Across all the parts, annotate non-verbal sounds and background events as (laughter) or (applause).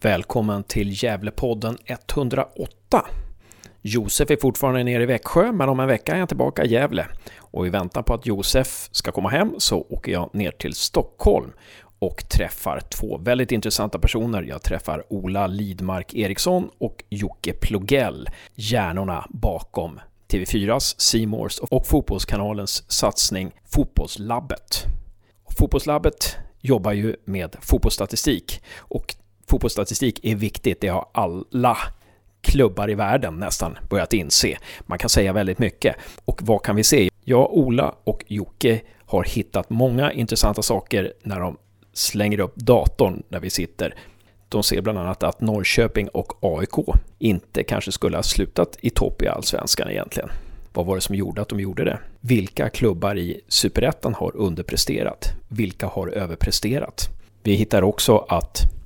Välkommen till Gävlepodden 108. Josef är fortfarande nere i Växjö, men om en vecka är jag tillbaka i Gävle. Och i väntan på att Josef ska komma hem så åker jag ner till Stockholm och träffar två väldigt intressanta personer. Jag träffar Ola Lidmark Eriksson och Jocke Plogell, hjärnorna bakom TV4s, Simors och Fotbollskanalens satsning Fotbollslabbet. Fotbollslabbet jobbar ju med fotbollsstatistik och fotbollsstatistik är viktigt. Det har alla klubbar i världen nästan börjat inse. Man kan säga väldigt mycket. Och vad kan vi se? Jag, Ola och Jocke har hittat många intressanta saker när de slänger upp datorn där vi sitter. De ser bland annat att Norrköping och AIK inte kanske skulle ha slutat i topp i allsvenskan egentligen. Vad var det som gjorde att de gjorde det? Vilka klubbar i superettan har underpresterat? Vilka har överpresterat? Vi hittar också att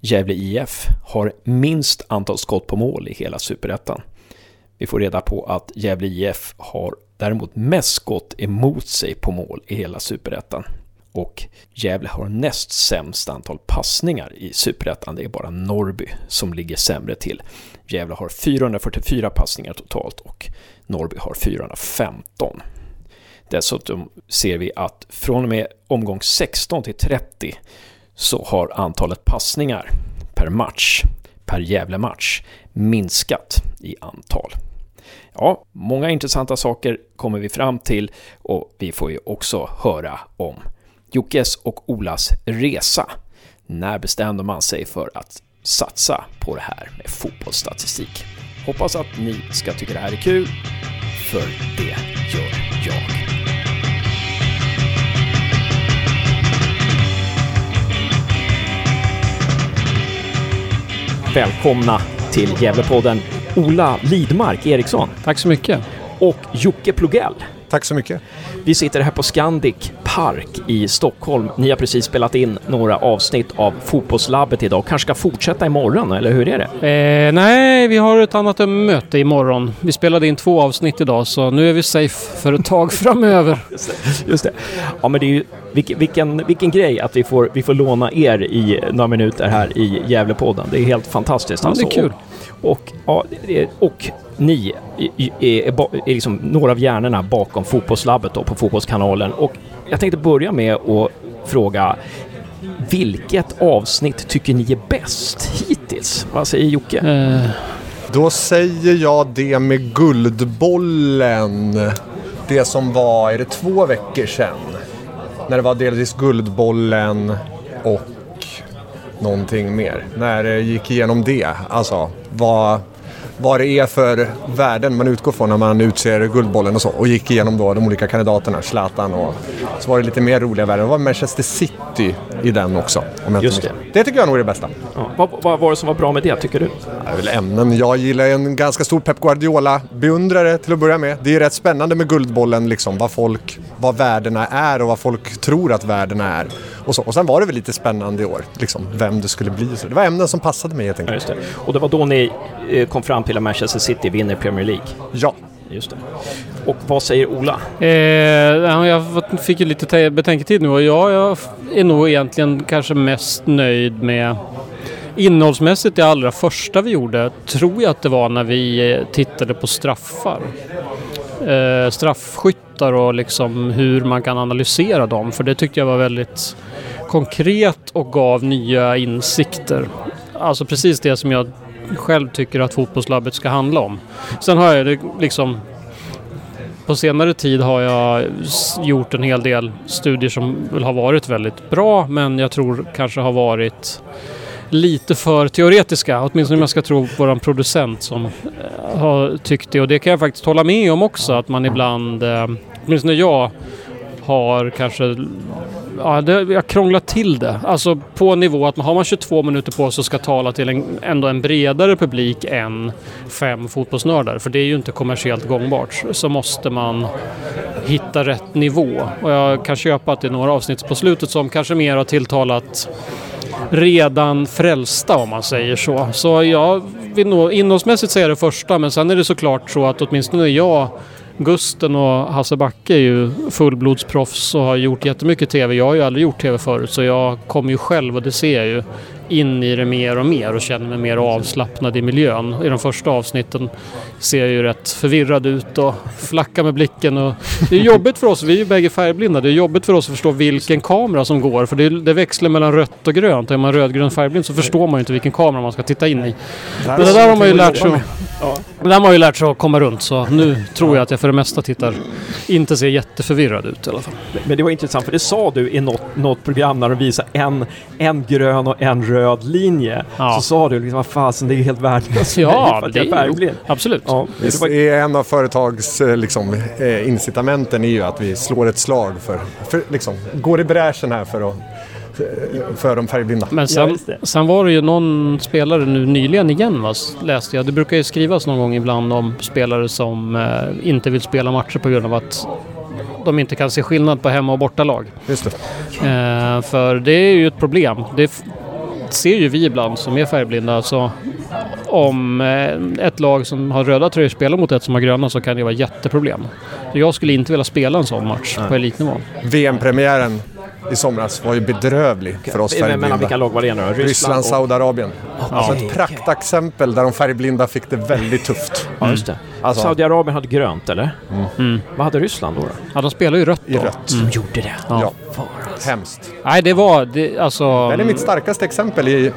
Gävle IF har minst antal skott på mål i hela superettan. Vi får reda på att Gävle IF har däremot mest skott emot sig på mål i hela superettan. Och Gävle har näst sämst antal passningar i superettan. Det är bara Norrby som ligger sämre till. Gävle har 444 passningar totalt och Norrby har 415. Dessutom ser vi att från och med omgång 16 till 30 så har antalet passningar per match, per Gävle-match, minskat i antal. Ja, många intressanta saker kommer vi fram till och vi får ju också höra om Jockes och Olas resa. När bestämde man sig för att satsa på det här med fotbollsstatistik? Hoppas att ni ska tycka det här är kul, för det Välkomna till Gävlepodden Ola Lidmark Eriksson. Tack så mycket. Och Jocke Plogell. Tack så mycket. Vi sitter här på Scandic Park i Stockholm. Ni har precis spelat in några avsnitt av Fotbollslabbet idag. Kanske ska fortsätta imorgon, eller hur är det? Eh, nej, vi har ett annat möte imorgon. Vi spelade in två avsnitt idag, så nu är vi safe för ett tag (laughs) framöver. Just det. Ja, men det är ju vilken, vilken, vilken grej att vi får, vi får låna er i några minuter här i Gävlepodden. Det är helt fantastiskt. Ja, det är alltså. kul. Och, ja, och ni är, är, är liksom några av hjärnorna bakom Fotbollslabbet då, på Fotbollskanalen. Och jag tänkte börja med att fråga vilket avsnitt tycker ni är bäst hittills? Vad säger Jocke? Eh, Då säger jag det med Guldbollen. Det som var, är det två veckor sedan? När det var delvis Guldbollen och någonting mer. När det gick igenom det. Alltså, vad, vad det är för värden man utgår från när man utser Guldbollen och så. Och gick igenom då de olika kandidaterna, Zlatan och så var det lite mer roliga värden. Det var Manchester City i den också. Just minns. det tycker jag nog är det bästa. Ja, vad, vad var det som var bra med det, tycker du? Det är väl ämnen. Jag gillar en ganska stor Pep Guardiola-beundrare till att börja med. Det är rätt spännande med Guldbollen, liksom, vad, folk, vad värdena är och vad folk tror att värdena är. Och, så. och sen var det väl lite spännande i år, liksom, vem det skulle bli. Så det var ämnen som passade mig helt Ja, enkelt. just det. Och det var då ni eh, kom fram till att Manchester City vinner Premier League. Ja. Just det. Och vad säger Ola? eh, ja, jag fick ju lite te- betänketid nu och jag, jag är nog egentligen kanske mest nöjd med Innehållsmässigt det allra första vi gjorde tror jag att det var när vi eh, tittade på straffar. Eh, straffskyttar och liksom hur man kan analysera dem. För det tyckte jag var väldigt konkret och gav nya insikter. Alltså precis det som jag själv tycker att fotbollslabbet ska handla om. Sen har jag det liksom på senare tid har jag gjort en hel del studier som väl har varit väldigt bra men jag tror kanske har varit lite för teoretiska. Åtminstone om jag ska tro våran vår producent som eh, har tyckt det. Och det kan jag faktiskt hålla med om också att man ibland, eh, åtminstone jag, har kanske Ja, det, jag krånglar till det. Alltså på nivå att har man 22 minuter på sig och ska tala till en, ändå en bredare publik än fem fotbollsnördar, för det är ju inte kommersiellt gångbart, så måste man hitta rätt nivå. Och jag kan köpa att det är några avsnitt på slutet som kanske mer har tilltalat redan frälsta om man säger så. Så jag vill nog innehållsmässigt säga det första men sen är det såklart så att åtminstone jag Gusten och Hasse Backe är ju fullblodsproffs och har gjort jättemycket TV. Jag har ju aldrig gjort TV förut så jag kommer ju själv och det ser jag ju in i det mer och mer och känner mig mer avslappnad i miljön. I de första avsnitten ser jag ju rätt förvirrad ut och flackar med blicken. Och det är jobbigt för oss, vi är ju bägge färgblinda, det är jobbigt för oss att förstå vilken kamera som går för det, det växlar mellan rött och grönt. Är man rödgrön färgblind så förstår man ju inte vilken kamera man ska titta in i. Men det där har man ju lärt sig, det där har man ju lärt sig att komma runt så nu tror jag att jag för det mesta tittar, inte ser jätteförvirrad ut i alla fall. Men det var intressant, för det sa du i något, något program när de visade en, en grön och en röd linje. Ja. Så sa du liksom, vad fasen, det är ju helt värdelöst Ja, för att det jag är färgblind. Absolut. Ja, det är en av företags eh, liksom, eh, incitamenten är ju att vi slår ett slag för, för liksom, går i bräschen här för, att, eh, för de färgblinda. Men Ja, sen, det. sen var det ju någon spelare nu nyligen igen va, läste jag. Det brukar ju skrivas någon gång ibland om spelare som eh, inte vill spela matcher på grund av att de inte kan se skillnad på hemma och bortalag. Just det. Eh, för det är ju ett problem. Det ser ju vi ibland som är färgblinda. Så om eh, ett lag som har röda tröjor spelar mot ett som har gröna så kan det vara jätteproblem. Så jag skulle inte vilja spela en sån match på elitnivå. VM-premiären i somras var ju bedrövlig för oss men, mellan vilka färgblinda. lag var det nu då? Ryssland, och... Saudiarabien. Alltså ett praktexempel där de färgblinda fick det väldigt tufft. Ja, just det. Alltså- Saudiarabien hade grönt, eller? Mm. Vad hade Ryssland då? då? Ja, de spelar ju rött I då. rött. De gjorde det? Ja. Fan, alltså. Hemskt. Nej, det var... Det, alltså, Det är mitt starkaste exempel i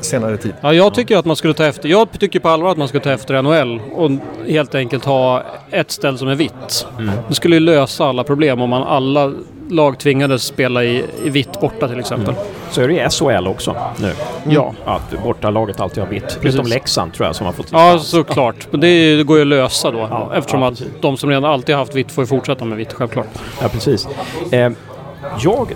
senare tid. Ja, jag tycker att man skulle ta efter... Jag tycker på allvar att man skulle ta efter NHL och helt enkelt ha ett ställ som är vitt. Det skulle ju lösa alla problem om man alla lag tvingades spela i, i vitt borta till exempel. Så är det i SHL också nu. Ja. Att bortalaget alltid har vitt. Förutom Leksand tror jag som har fått Ja, såklart. Men det, det går ju att lösa då. Ja, eftersom ja, att de som redan alltid haft vitt får ju fortsätta med vitt, självklart. Ja, precis. Eh, jag,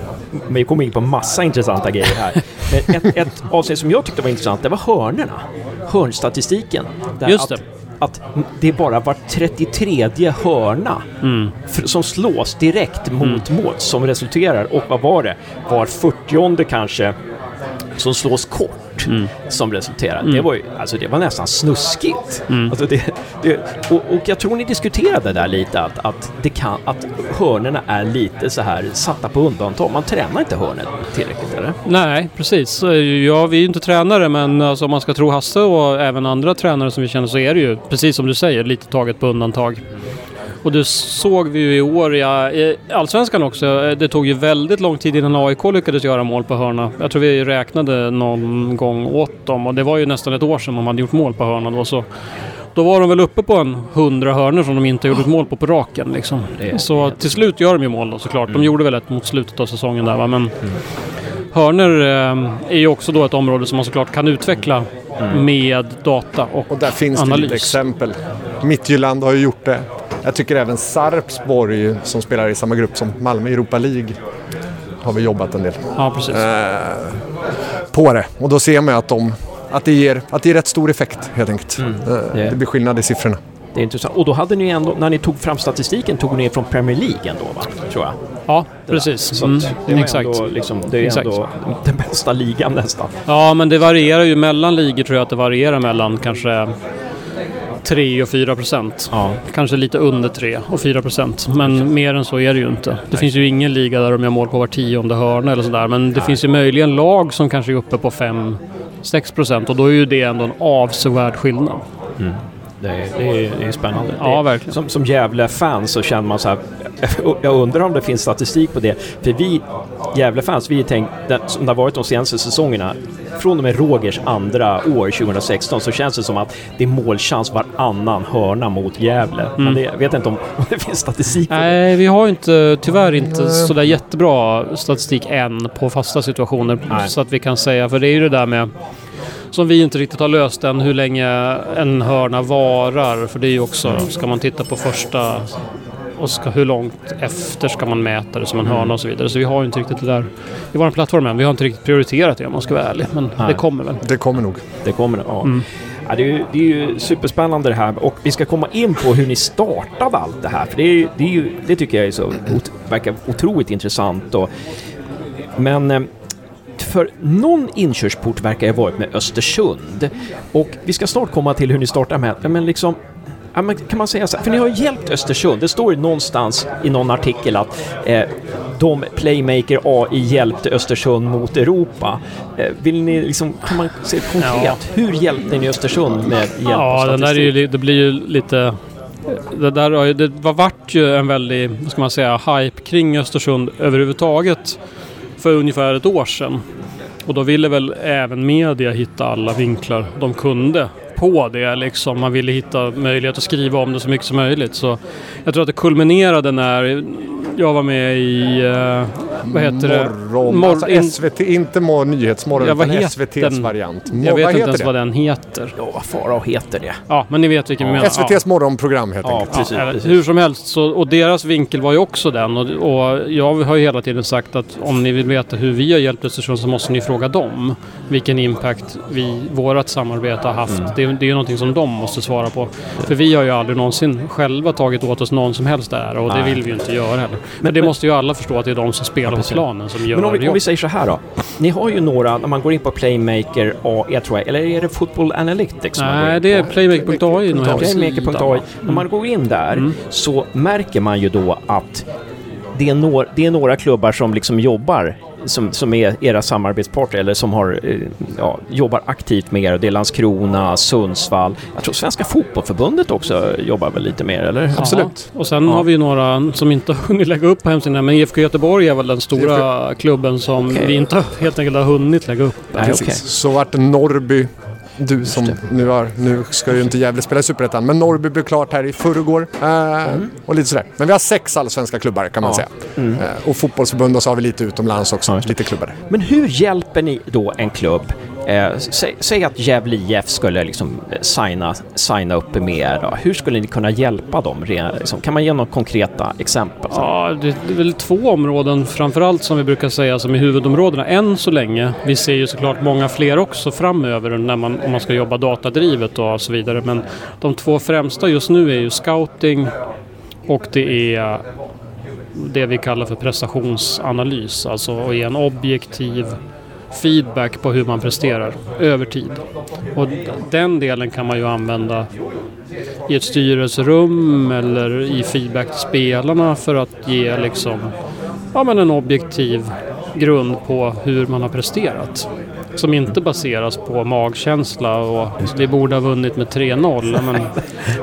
vi kommer in på massa intressanta grejer här. (laughs) Men ett, ett avsnitt som jag tyckte var intressant, det var hörnerna. Hörnstatistiken. Där Just att, att det är bara var 33 hörna Mm. som slås direkt mot mål som resulterar. Och vad var det? Var 40 kanske som slås kort Mm. som resulterar. Det, var ju, alltså det var nästan snuskigt. Alltså det, det, och, och jag tror ni diskuterade där lite att, att, det kan, att hörnerna är lite så här satta på undantag. Man tränar inte hörnen tillräckligt, eller? Nej, precis. Ja, vi är ju inte tränare men alltså, om man ska tro Hasse och även andra tränare som vi känner så är det ju, precis som du säger, lite taget på undantag. Och det såg vi ju i år ja, i Allsvenskan också. Det tog ju väldigt lång tid innan AIK lyckades göra mål på hörna. Jag tror vi räknade någon gång åt dem och det var ju nästan ett år sedan de hade gjort mål på hörna då. Så då var de väl uppe på en hundra hörnor som de inte gjorde ett mål på på raken. Liksom. Det Så till slut gör de ju mål då såklart. Mm. De gjorde väl ett mot slutet av säsongen där va. Men hörnor eh, är ju också då ett område som man såklart kan utveckla Mm. med data och, Och där finns det analys. lite exempel. Midtjylland har ju gjort det. Jag tycker även Sarpsborg som spelar i samma grupp som Malmö i Europa League har vi jobbat en del Ja, precis. eh, på det. Och då ser man ju att, de, att, det ger, att det ger rätt stor effekt helt enkelt. Eh, Det- det blir skillnad i siffrorna. Det är intressant. Och då hade ni ändå, när ni tog fram statistiken, tog ni från Premier League ändå, va? Tror jag. Ja, precis. Så Mm, det var exakt. ändå, liksom, det är Exakt. ändå den bästa ligan nästan. Ja, men det varierar ju mellan ligor tror jag att det varierar mellan kanske 3 och 4 procent. Ja. Kanske lite under 3 och 4 procent. Men mer än så är det ju inte. Det finns ju ingen liga där de gör mål på var tionde hörna eller sådär. Men det finns ju möjligen lag som kanske är uppe på 5-6 procent och då är ju det ändå en avsevärd skillnad. Det är, det är, det är spännande. Ja, verkligen. Som, som Gävle-fans så känner man så här, (laughs) jag undrar om det finns statistik på det. För vi Gävle-fans, vi tänkt, som det har varit de senaste säsongerna, från och med Rogers andra år 2016 så känns det som att det är målchans varannan hörna mot Gävle. Men det, jag vet inte om, (laughs) om det finns statistik på det. Nej, vi har ju inte, tyvärr inte sådär jättebra statistik än på fasta situationer. Nej. Så att vi kan säga, för det är ju det där med som vi inte riktigt har löst än, hur länge en hörna varar. För det är ju också, ska man titta på första och ska, hur långt efter ska man mäta det som en hörna och så vidare. Så vi har ju inte riktigt det där i vår plattform än. Vi har inte riktigt prioriterat det om man ska vara ärlig. Men Nej. det kommer väl. Det kommer nog. Det kommer ja. Mm. ja det, är ju, det är ju superspännande det här och vi ska komma in på hur ni startade allt det här. För det, är, ju- det, är ju, det tycker jag är så, ot, verkar otroligt intressant. Och, men eh, för någon inkörsport verkar ha varit med Östersund. Och vi ska snart komma till hur ni startar med, men liksom Ja, men kan man säga så här, för ni har ju hjälpt Östersund. Det står ju någonstans i någon artikel att eh, de Playmaker AI hjälpte Östersund mot Europa. Eh, vill ni liksom, kan man se konkret, Ja. hur hjälpte ni Östersund med hjälp Ja, den där är ju, det blir ju lite... Det där har ju, det var vart ju en väldig, vad ska man säga, hype kring Östersund överhuvudtaget för ungefär ett år sedan. Och då ville väl även media hitta alla vinklar de kunde på det liksom. Man ville hitta möjlighet att skriva om det så mycket som möjligt. Så jag tror att det kulminerade när jag var med i, eh, vad heter det? Morgon, Mor- alltså SVT, inte mor- Nyhetsmorgon Ja, utan heter SVTs den? variant. Jag Mor- vet vad inte ens det? vad den heter. Ja, vad Farao heter det? Ja, men ni vet vilken vi menar. SVTs morgonprogram helt Ja, enkelt. precis. eller precis. Hur som helst, så, och deras vinkel var ju också den. Och, och jag har ju hela tiden sagt att om ni vill veta hur vi har hjälpt Östersund så måste ni fråga dem. Vilken impact vi, vårat samarbete har haft. Mm. Det, det är ju någonting som de måste svara på. För vi har ju aldrig någonsin själva tagit åt oss någon som helst ära och det Nej. vill vi ju inte göra heller. Men, det måste ju alla förstå att det är de som spelar på precis. planen som gör Men om vi, om vi säger så här då. Ni har ju några, när man går in på Playmaker AI, tror jag, eller är det Football Analytics? Nej, det är på? Playmaker.ai. Playmaker.ai. När man går in där Mm. så märker man ju då att det är, några, det är några klubbar som liksom jobbar som, som är era samarbetspartner eller som har, eh, ja, jobbar aktivt med er. Det är Landskrona, Sundsvall. Jag tror Svenska Fotbollförbundet också jobbar väl lite mer, eller? Absolut. Ja. Och sen Ja. har vi ju några som inte har hunnit lägga upp på hemsidan. Men IFK Göteborg är väl den stora klubben som Okej. vi inte helt enkelt har hunnit lägga upp. Nej, Precis. okej. Så vart Norrby, du som nu har, nu ska ju inte Gävle spela i Superettan, men Norrby blev klart här i förrgår. Eh, Och lite sådär. Men vi har sex allsvenska klubbar kan man Ja. säga. Eh, och fotbollsförbund och så har vi lite utomlands också, Ja, lite klubbar. Men hur hjälper ni då en klubb? Eh, säg, säg att Gävle IF skulle liksom eh, signa, signa upp med er. Då. Hur skulle ni kunna hjälpa dem? Liksom, kan man ge några konkreta exempel? Ja, det är väl två områden framförallt som vi brukar säga som är huvudområdena än så länge. Vi ser ju såklart många fler också framöver när man, om man ska jobba datadrivet och så vidare. Men de två främsta just nu är ju scouting och det är det vi kallar för prestationsanalys. Alltså att ge en objektiv feedback på hur man presterar över tid. Och den delen kan man ju använda i ett styrelserum eller i feedback till spelarna för att ge liksom, ja, men en objektiv grund på hur man har presterat. Som inte baseras på magkänsla och vi borde ha vunnit med 3-0. Men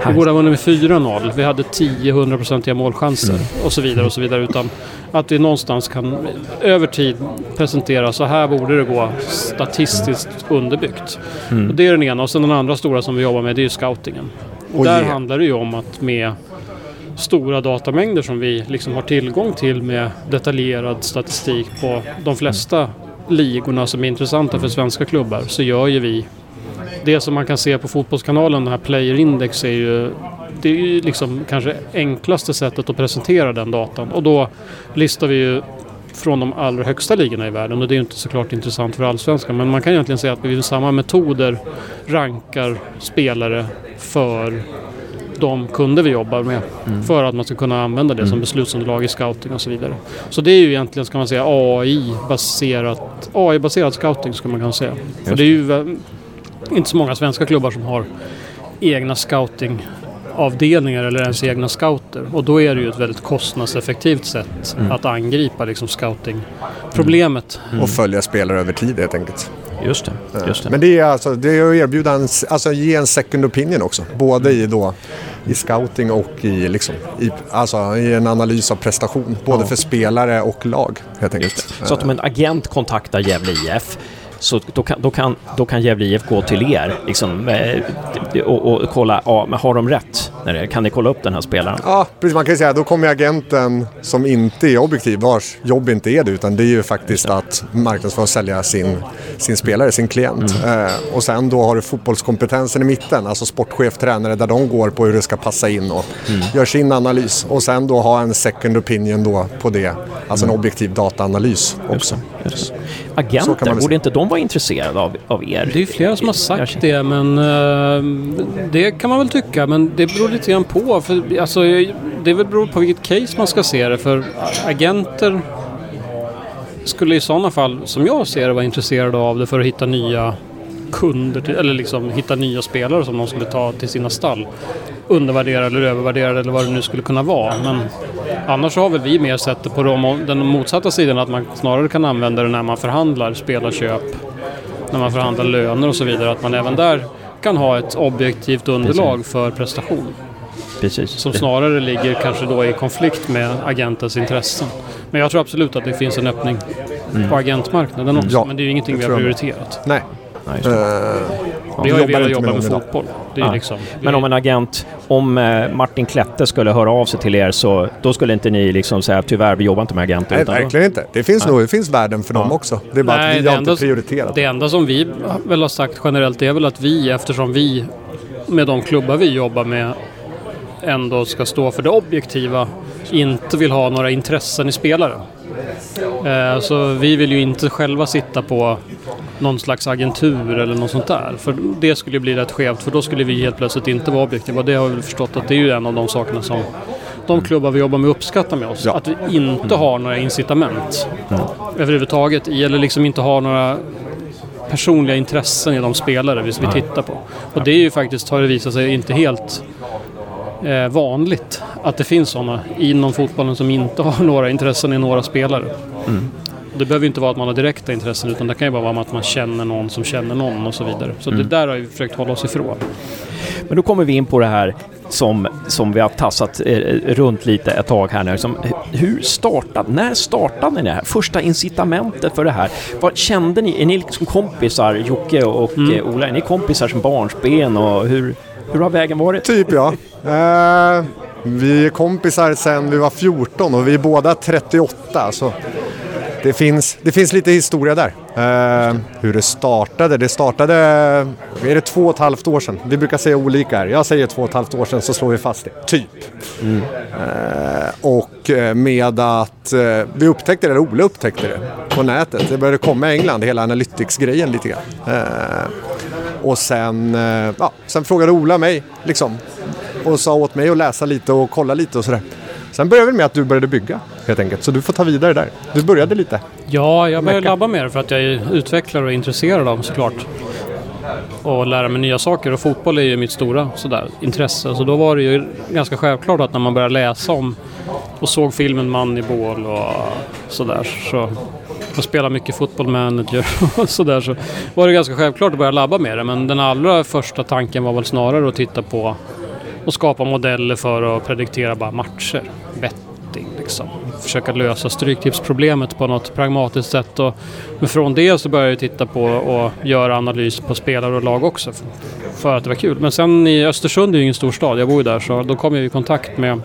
vi borde ha vunnit med 4-0. Vi hade 10 100-procentiga målchanser och så vidare och så vidare. Utan att vi någonstans kan över tid presentera så här borde det gå statistiskt underbyggt. Och det är den ena. Och sen den andra stora som vi jobbar med det är ju scoutingen. Och Där handlar det ju om att med stora datamängder som vi liksom har tillgång till med detaljerad statistik på de flesta ligorna som är intressanta för svenska klubbar så gör ju vi det som man kan se på Fotbollskanalen, den här Player Index, är ju det är ju liksom kanske enklaste sättet att presentera den datan. Och då listar vi ju från de allra högsta ligorna i världen och det är ju inte såklart intressant för allsvenskan men man kan egentligen säga att vi med samma metoder rankar spelare för de kunder vi jobbar med för att man ska kunna använda det som beslutsunderlag i scouting och så vidare. Så det är ju egentligen, ska man säga, AI-baserat AI-baserad scouting skulle man kunna säga. För Just det är ju inte så många svenska klubbar som har egna scoutingavdelningar eller ens egna scouter. Och då är det ju ett väldigt kostnadseffektivt sätt att angripa liksom scouting-problemet. Och följa spelare över tid helt enkelt. Just det. Just det. Men det är alltså det är att erbjuda en, alltså ge en second opinion också. Både i, då, i scouting och i, liksom, i, alltså, i en analys av prestation. Både Ja. för spelare och lag helt enkelt. Så att om en agent kontaktar Gävle IF så då kan, då, kan, då kan Gävle IF gå till er liksom, eh, och, och kolla, ja, men har de rätt? När kan ni kolla upp den här spelaren? Ja, precis. Man kan ju säga då kommer agenten som inte är objektiv, vars jobb inte är det, utan det är ju faktiskt att marknadsföra och sälja sin, sin spelare, sin klient. Mm. Eh, och sen då har du fotbollskompetensen i mitten, alltså sportchef, tränare, där de går på hur det ska passa in och Mm. gör sin analys. Och sen då ha en second opinion då på det, alltså en objektiv dataanalys också. Just. Kan Agenter, borde inte de vara intresserade av, av er? Det är ju flera som har sagt det, men eh, det kan man väl tycka. Men det beror lite grann på. För, alltså, det väl beror på vilket case man ska se det. För agenter skulle i sådana fall, som jag ser det, vara intresserade av det för att hitta nya kunder, till, eller liksom hitta nya spelare som de skulle ta till sina stall. undervärderade eller övervärderade eller vad det nu skulle kunna vara. Men annars har väl vi mer sett det på de, den motsatta sidan att man snarare kan använda det när man förhandlar spelarköp, när man förhandlar löner och så vidare. Att man även där kan ha ett objektivt underlag Precis. för prestation. Precis. Som snarare ligger kanske då i konflikt med agentens intressen. Men jag tror absolut att det finns en öppning mm. på agentmarknaden också. Ja, men det är ju ingenting vi har prioriterat. Nej. Nej, uh, vi har ju velat jobba med, med fotboll. Ja. Liksom, men om en agent, om eh, Martin Klette skulle höra av sig till er så då skulle inte ni liksom säga tyvärr vi jobbar inte med agenter? Nej, verkligen inte. Det finns, nog, det finns värden för ja. dem också. Det är bara Nej, att vi har enda, inte prioriterat det. enda som vi väl har sagt generellt är väl att vi, eftersom vi med de klubbar vi jobbar med ändå ska stå för det objektiva, inte vill ha några intressen i spelare. Eh, så vi vill ju inte själva sitta på någon slags agentur eller något sånt där. För det skulle bli rätt skevt för då skulle vi helt plötsligt inte vara objektiva. Och det har vi förstått att det är ju en av de sakerna som de klubbar vi jobbar med uppskattar med oss. Ja. Att vi inte har några incitament mm. överhuvudtaget i, eller liksom inte har några personliga intressen i de spelare vi, vi tittar på. Och det är ju faktiskt, har det visat sig, inte helt eh, vanligt att det finns sådana inom fotbollen som inte (laughs) har några intressen i några spelare. Mm. Det behöver inte vara att man har direkta intressen utan det kan ju bara vara att man känner någon som känner någon och så vidare. Så mm. det där har vi försökt hålla oss ifrån. Men då kommer vi in på det här som, som vi har tassat eh, runt lite ett tag här nu. Som, hur startade, när startade ni det här? Första incitamentet för det här. Vad kände ni? Är ni liksom kompisar, Jocke och mm. Eh, Ola? Är ni kompisar som barnsben och hur, hur har vägen varit? Typ ja. Uh, vi är kompisar sedan vi var 14 och vi är båda 38. Så det finns, det finns lite historia där. Uh, hur det startade. Det startade, är det två och ett halvt år sedan? Vi brukar säga olika här. Jag säger två och ett halvt år sedan så slår vi fast det. Typ. Mm. Uh, och med att uh, vi upptäckte det, eller Ola upptäckte det på nätet. Det började komma i England, hela Analytics-grejen lite grann. och sen, ja, sen frågade Ola mig liksom, och sa åt mig att läsa lite och kolla lite och sådär. Sen började det med att du började bygga helt enkelt. Så du får ta vidare där. Du började lite. Ja, jag började labba mer för att jag är utvecklare och är intresserad av såklart. Och lära mig nya saker och fotboll är ju mitt stora sådär, intresse. Så då var det ju ganska självklart att när man började läsa om och såg filmen Moneyball och sådär så och spela mycket fotboll manager (laughs) och sådär så var det ganska självklart att börja labba med det. Men den allra första tanken var väl snarare att titta på och skapa modeller för att prediktera bara matcher. Betting liksom. Försöka lösa stryktipsproblemet på något pragmatiskt sätt. Och, men från det så började jag titta på och göra analys på spelare och lag också. För, för att det var kul. Men sen i Östersund är ju ingen stor stad, jag bor ju där, så då kom jag i kontakt med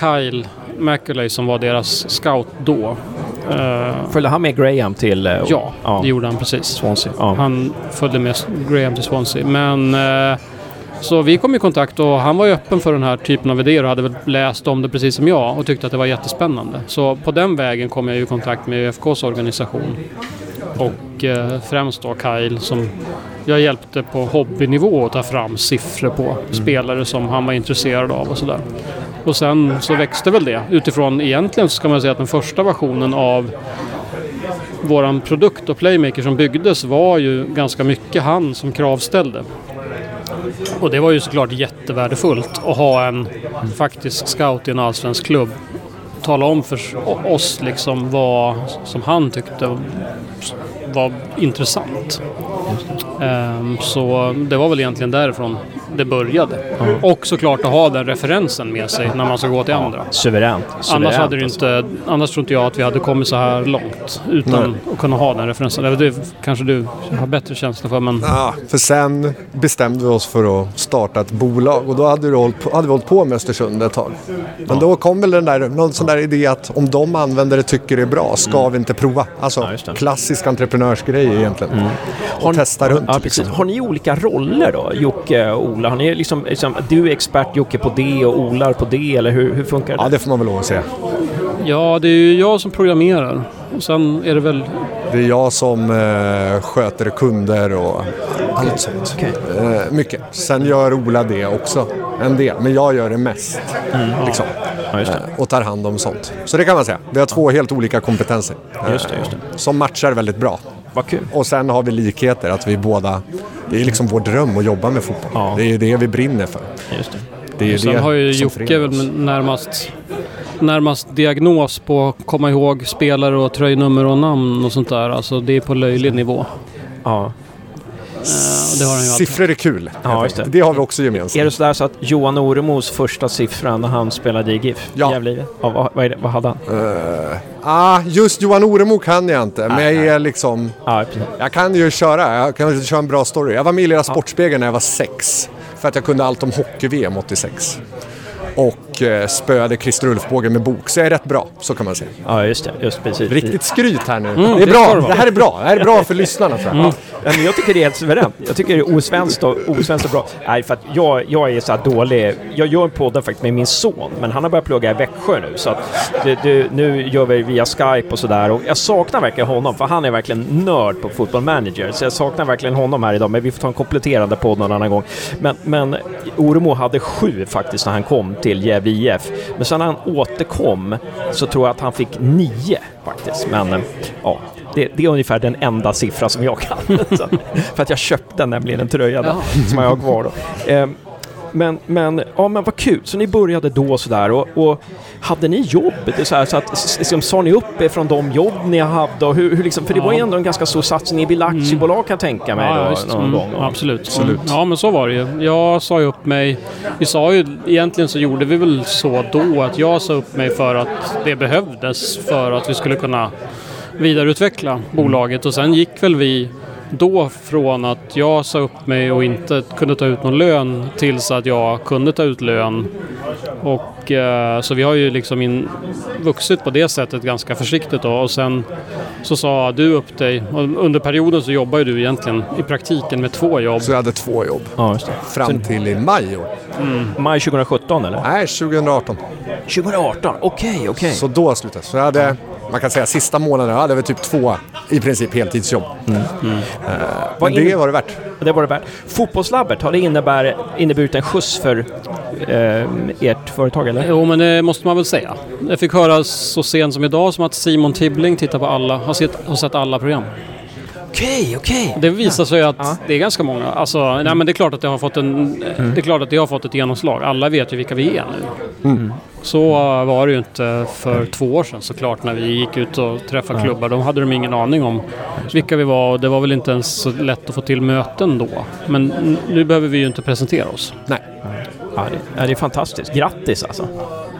Kyle Macaulay som var deras scout då. Uh, följde han med Graham till... Uh, ja, ja, det gjorde han precis. Swansea. Han följde med Graham till Swansea. Men uh, så vi kom i kontakt och han var ju öppen för den här typen av idéer och hade väl läst om det precis som jag och tyckte att det var jättespännande. Så på den vägen kom jag i kontakt med ÖFKs organisation. Och eh, främst då Kyle som jag hjälpte på hobbynivå att ta fram siffror på mm. spelare som han var intresserad av och sådär. Och sen så växte väl det utifrån egentligen så ska man säga att den första versionen av våran produkt och Playmaker som byggdes var ju ganska mycket han som kravställde. Och det var ju såklart jättevärdefullt att ha en faktisk scout i en allsvensk klubb. Tala om för oss liksom vad som han tyckte var intressant. Um, så det var väl egentligen därifrån det började. Mm. Och såklart att ha den referensen med sig när man ska gå till andra. Suveränt. Suveränt annars, hade det alltså. inte, annars tror inte jag att vi hade kommit så här långt utan Nej. att kunna ha den referensen. Det kanske du har bättre känsla för. Men... Ja, för sen bestämde vi oss för att starta ett bolag och då hade vi hållit på, hade vi hållit på med Östersund ett tag. Men ja. då kom väl den där, någon sån där idé att om de användare tycker det är bra, ska mm. vi inte prova? Alltså ja, klassisk entreprenörsgrej egentligen. Mm. Och har, testa runt. Ja, precis. Har ni olika roller då, Jocke och Ola? Har ni liksom, liksom, du är expert Jocke på det och Olar på det, eller hur, hur funkar det? Ja, det får man väl lov att säga. Ja, det är ju jag som programmerar. Och sen är det väl... Det är jag som eh, sköter kunder och allt sånt. Okay. Eh, mycket. Sen gör Ola det också, en del. Men jag gör det mest. Mm. Liksom. Ja, eh, och tar hand om sånt. Så det kan man säga. Vi har två helt olika kompetenser. Just det, just det. Som matchar väldigt bra. Vad kul. Och sen har vi likheter, att vi båda... Det är liksom vår dröm att jobba med fotboll. Ja. Det är det vi brinner för. Just det. Det är Sen det har ju Jocke närmast, närmast diagnos på att komma ihåg spelare och tröjnummer och namn och sånt där. Alltså det är på löjlig nivå. Ja. Siffror är kul. Ja, det. det har vi också gemensamt. Är det sådär så att Johan Oremos första siffra när han spelade i GIF? Ja. Gävle? Ja, vad, det, vad hade han? Eh, ah, just Johan Oremo kan jag inte, men jag är liksom... Ja. Jag kan ju köra, jag kan köra en bra story. Jag var med i Lilla Sportspegeln när jag var sex. För att jag kunde allt om hockey-VM 86. Och eh, spöade Christer Ulfbåge med bok, så jag är rätt bra, så kan man säga. Ja, just det. Just precis. Riktigt skryt här nu. Mm, det är det bra, det här är bra. Det här är bra för (laughs) lyssnarna tror jag. Ja, men jag tycker det är helt suveränt. Jag tycker det är osvenskt och, osvenskt och bra. Nej, för att jag, jag är så här dålig. Jag gör podden faktiskt med min son, men han har börjat plugga i Växjö nu. Så att det, det, nu gör vi via Skype och sådär. Och jag saknar verkligen honom, för han är verkligen nörd på Football Manager. Så jag saknar verkligen honom här idag, men vi får ta en kompletterande podd någon annan gång. Men, men Oremo hade sju faktiskt när han kom till Gävle IF. Men sen när han återkom så tror jag att han fick nio faktiskt. Men ja, det, det är ungefär den enda siffra som jag kan. (laughs) För att jag köpte nämligen en tröja där, som jag har kvar då. Eh, men, men, ja, men vad kul, så ni började då sådär och, och hade ni jobb? Det så, här, så att, liksom, sa ni upp er från de jobb ni hade? Och hur, hur liksom, för det var ju Ja. ändå en ganska stor satsning. Ni ville aktiebolag kan jag tänka mig Ja, då, någon Mm, gång. Absolut. Absolut. Ja, men så var det ju. Jag sa ju upp mig. Vi sa ju, egentligen så gjorde vi väl så då att jag sa upp mig för att det behövdes för att vi skulle kunna vidareutveckla bolaget och sen gick väl vi då från att jag sa upp mig och inte kunde ta ut någon lön tills att jag kunde ta ut lön. Och, eh, så vi har ju liksom in, vuxit på det sättet ganska försiktigt då. och sen så sa du upp dig och under perioden så jobbar ju du egentligen i praktiken med två jobb. Så jag hade två jobb. Ja, just det. Fram till i maj år. Maj 2017 eller? Nej, 2018. 2018, okej, okej. Så då slutade jag. Så jag hade, man kan säga sista månaden, jag hade väl typ två i princip heltidsjobb. Eh, Vad Men det var det värt. Det var det värt. Fotbollslabbet, har det innebär, inneburit en skjuts för eh, ert företag eller? Jo, men det måste man väl säga. Jag fick höra så sent som idag som att Simon Tibbling tittar på alla, har sett, har sett alla program. Okej, okej. Det visar sig att Ja. det är ganska många. Alltså, nej, men det är klart att det har fått en, det är klart att det har fått ett genomslag. Alla vet ju vilka vi är nu. Så var det ju inte för två år sedan såklart när vi gick ut och träffade klubbar. Då hade de ingen aning om vilka vi var och det var väl inte ens så lätt att få till möten då. Men nu behöver vi ju inte presentera oss. Nej, Ja, det, ja, det är fantastiskt. Grattis alltså.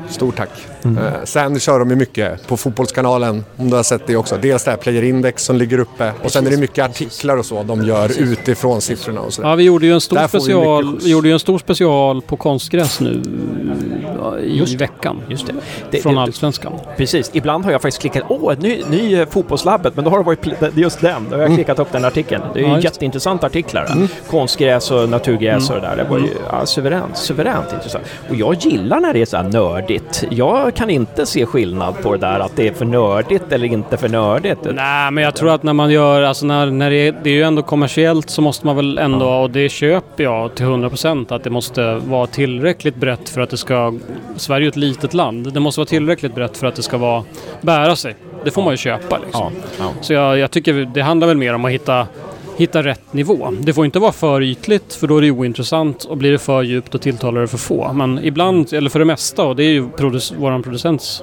stort tack. Eh, sen kör de ju mycket på Fotbollskanalen, om du har sett det också. Dels det här Player Index som ligger uppe och sen är det mycket artiklar och så de gör utifrån siffrorna och sådär. Ja, vi gjorde ju en stor, Där får vi special, vi gjorde ju en stor special på konstgräs nu i veckan. Just det. det, Från det Allsvenskan. Precis. Ibland har jag faktiskt klickat åh, ny, ny eh, fotbollslabbet, men då har det varit just den. Då har jag klickat upp den artikeln. Det är ju Ja, just. jätteintressanta artiklar. där. Konstgräs och naturgräs och det där. Det var ju ja, suveränt, suveränt intressant. Och jag gillar när det är så här nördigt. Jag kan inte se skillnad på det där att det är för nördigt eller inte för nördigt. Nej, men jag tror att när man gör, alltså när, när det, är, det är ju ändå kommersiellt så måste man väl ändå, och det köper jag till 100% att det måste vara tillräckligt brett för att det ska, Sverige är ett litet land, det måste vara tillräckligt brett för att det ska vara, bära sig. Det får man ju köpa liksom. Ja, ja. Så jag, jag tycker det handlar väl mer om att hitta Hitta rätt nivå. Det får inte vara för ytligt för då är det ointressant och blir det för djupt och tilltalar det för få. Men ibland, eller för det mesta, och det är ju produc- våran producents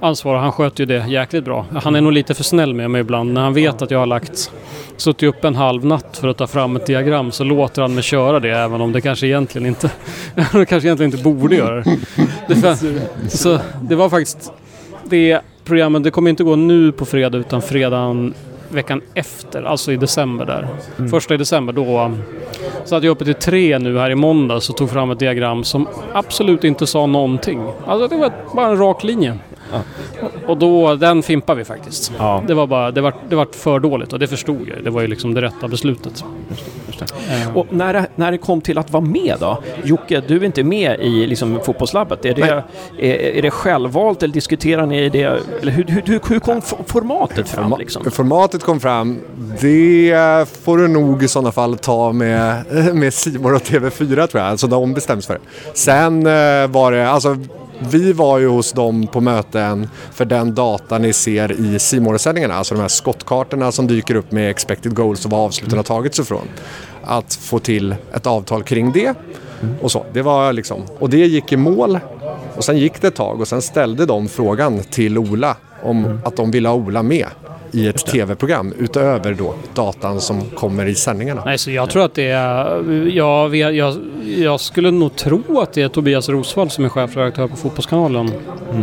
ansvar och han sköter ju det jäkligt bra. Han är nog lite för snäll med mig ibland. När han vet att jag har lagt suttit upp en halv natt för att ta fram ett diagram så låter han mig köra det även om det kanske egentligen inte, (laughs) det kanske egentligen inte borde göra det. Så det var faktiskt det programmet, det kommer inte gå nu på fredag utan fredagen veckan efter, alltså i december där. Första i december då så hade jag uppe till tre nu här i måndags och tog fram ett diagram som absolut inte sa någonting. Alltså det var bara en rak linje. Och då, den fimpar vi faktiskt. Ja. Det var bara, det var, det var för dåligt och det förstod jag. Det var ju liksom det rätta beslutet. Eh, Och när det, när det kom till att vara med då? Jocke, du är inte med i liksom, fotbollslabbet. Är det, är, är det självvalt eller diskuterar ni det? Eller hur, hur, hur, hur kom formatet fram? Forma- Liksom? Formatet kom fram. Det får du nog i sådana fall ta med, (laughs) med Simon och TV4 tror jag. Alltså de bestäms för det. Sen eh, var det, alltså vi var ju hos dem på möten för den data ni ser i simor sändningarna alltså de här skottkartorna som dyker upp med expected goals och vad avsluten har tagits ifrån. Att få till ett avtal kring det. Och, så. Det var liksom, och det gick i mål och sen gick det ett tag och sen ställde de frågan till Ola om att de ville ha Ola med i ett tv-program utöver då datan som kommer i sändningarna. Nej, så jag tror att det är... Jag, vet, jag, jag skulle nog tro att det är Tobias Rosvall som är chefredaktör på Fotbollskanalen.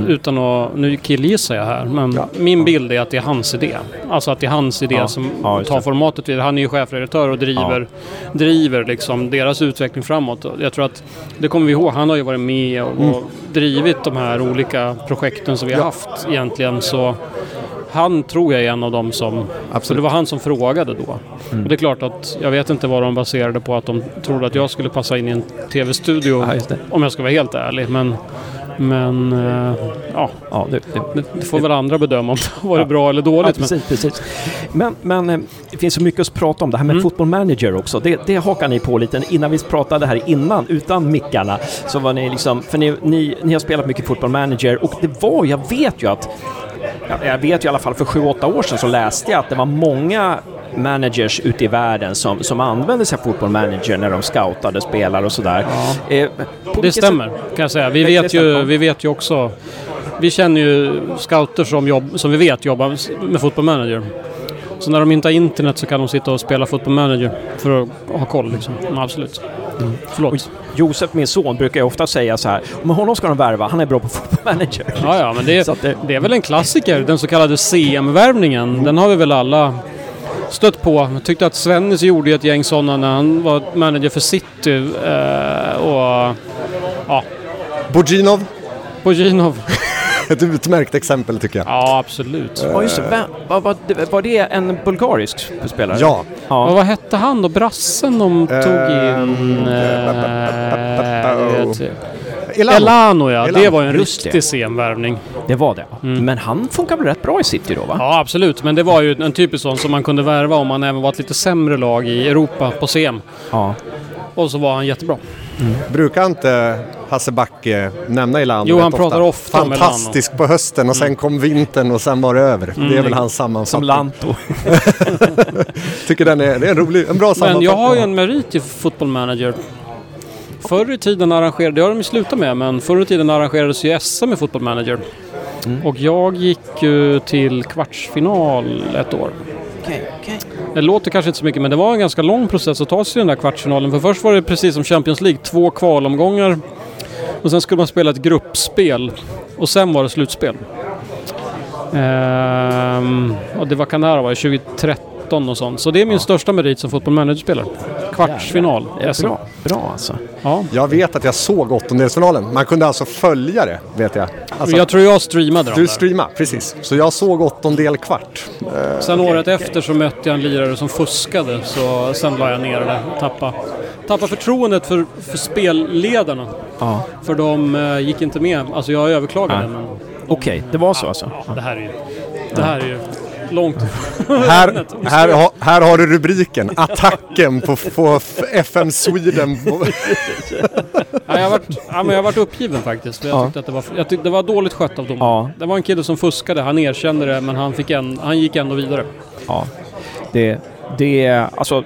Utan att... Nu killgissar jag här, men Ja. min bild är att det är hans idé. Alltså att det är hans idé Ja. som Ja, tar formatet vidare. Han är ju chefredaktör och driver, driver liksom deras utveckling framåt. Jag tror att, det kommer vi ihåg, han har ju varit med och, och drivit de här olika projekten som vi har Ja. haft egentligen. Så han tror jag är en av dem som... Så Absolut. det var han som frågade då. Och det är klart att jag vet inte vad de baserade på att de trodde att jag skulle passa in i en tv-studio. Ja, om jag ska vara helt ärlig. Men, men eh, ja, Ja, det, det, det, det får väl andra bedöma om det varit Ja. bra eller Ja, dåligt. men, precis, precis. Men, men eh, det finns så mycket att prata om. Det här med Mm. football manager också. Det, det hakar ni på lite. Innan vi pratade här innan, utan mickarna, så var ni liksom... För ni, ni, ni har spelat mycket football manager och det var, jag vet ju att... ja, Jag vet ju i alla fall för sju åtta år sedan så läste jag att det var många managers ute i världen som, som använde sig av football manager när de scoutade spelare och sådär. Eh, på det stämmer kan jag säga. Vi Det- vet, ju, vi vet ju också... Vi känner ju scouter som, jobb, som vi vet jobbar med football manager. Så när de inte har internet så kan de sitta och spela football manager för att ha koll liksom. Absolut. Förlåt. Josef, min son, brukar ju ofta säga så här, men honom ska de värva, han är bra på football manager. Ja, ja, men det, det- det är väl en klassiker. Den så kallade CM-värvningen. Den har vi väl alla stött på. Jag tyckte att Svennis gjorde ett gäng sådana när han var manager för City. Eh, och ja, Bojinov, Bojinov. (laughs) ett utmärkt exempel tycker jag. Ja, absolut. Ja, just det. Vem- Var, var, det- var det en bulgarisk spelare? Ja, Och ja. vad hette han då? Brassen de tog in? Eh, Elano. Elano ja, det Elano, var ju en just det. riktig CM-värvning. Det var det. Mm. Men han funkar väl rätt bra i City då, va? Ja, absolut. Men det var ju en typisk sån som man kunde värva om man även var ett lite sämre lag i Europa på CM. Ja. Och så var han jättebra. Brukar inte Hasse Backe nämna Elano Jo, rätt han pratar ofta om Fantastisk på hösten och sen kom vintern och sen var det över. Det är väl hans Som sammanfattning. Lanto. (laughs) Tycker den är, det är en rolig, en bra Men sammanfattning. jag har ju en merit i Football Manager. Förr i tiden arrangerade, det har de ju slutat med, men förr i tiden arrangerades ju SM i Football Manager. Och jag gick ju till kvartsfinal ett år. Okej, okej. Det låter kanske inte så mycket men det var en ganska lång process att ta sig till den där kvartsfinalen. För först var det precis som Champions League, två kvalomgångar. Och sen skulle man spela ett gruppspel. Och sen var det slutspel. Ehm, och det var kan det här vara 2013 och sånt. Så det är min största merit som fotboll manager-spelare. Kvartsfinal. Ja, SM. bra. Bra alltså. Ja. Jag vet att jag såg åttondelsfinalen. Man kunde alltså följa det, vet jag. Alltså, Jag tror jag streamade du streamade, precis. Så jag såg åttondel kvart. Sen året efter så mötte jag en lirare som fuskade så sen la jag ner det. Tappa, tappa förtroendet för, för spelledarna. Ja. För de eh, gick inte med. Alltså jag överklagade men Okej, det var så alltså? ja, det här är ju, det här är ju långt. (laughs) Här, (laughs) här, ha- här har du rubriken. Attacken på, på FM Sweden. (laughs) Ja, jag har varit, ja, men jag har varit uppgiven faktiskt. Jag, Ja. tyckte att det, var, jag tyckte det var dåligt skött av dem. Ja. Det var en kille som fuskade. Han erkände det men han, fick en, han gick ändå vidare. Ja. Det, det, alltså,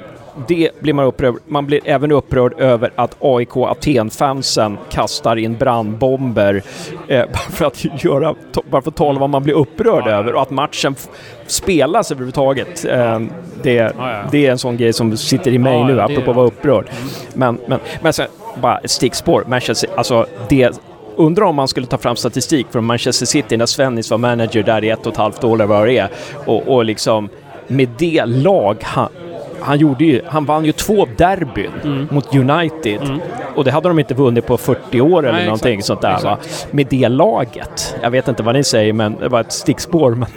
det blir man upprörd. Man blir även upprörd över att AIK Aten-fansen kastar in brandbomber eh, bara (laughs) för att göra, bara för att tala om vad man blir upprörd över och att matchen spelas överhuvudtaget. Eh, det, ja. det är en sån grej som sitter i mig Ja, nu, ja, det- apropå att vara upprörd. Men, men, men sen, bara stickspår. Manchester, alltså det Undrar om man skulle ta fram statistik från Manchester City när Svennis var manager där i ett och ett halvt år eller vad det är. Och, och liksom med det lag han, han gjorde ju, han vann ju två derbyn Mm. mot United. Och det hade de inte vunnit på 40 år eller Nej, någonting exakt. sånt där va. Med det laget. Jag vet inte vad ni säger men det var ett stickspår. Men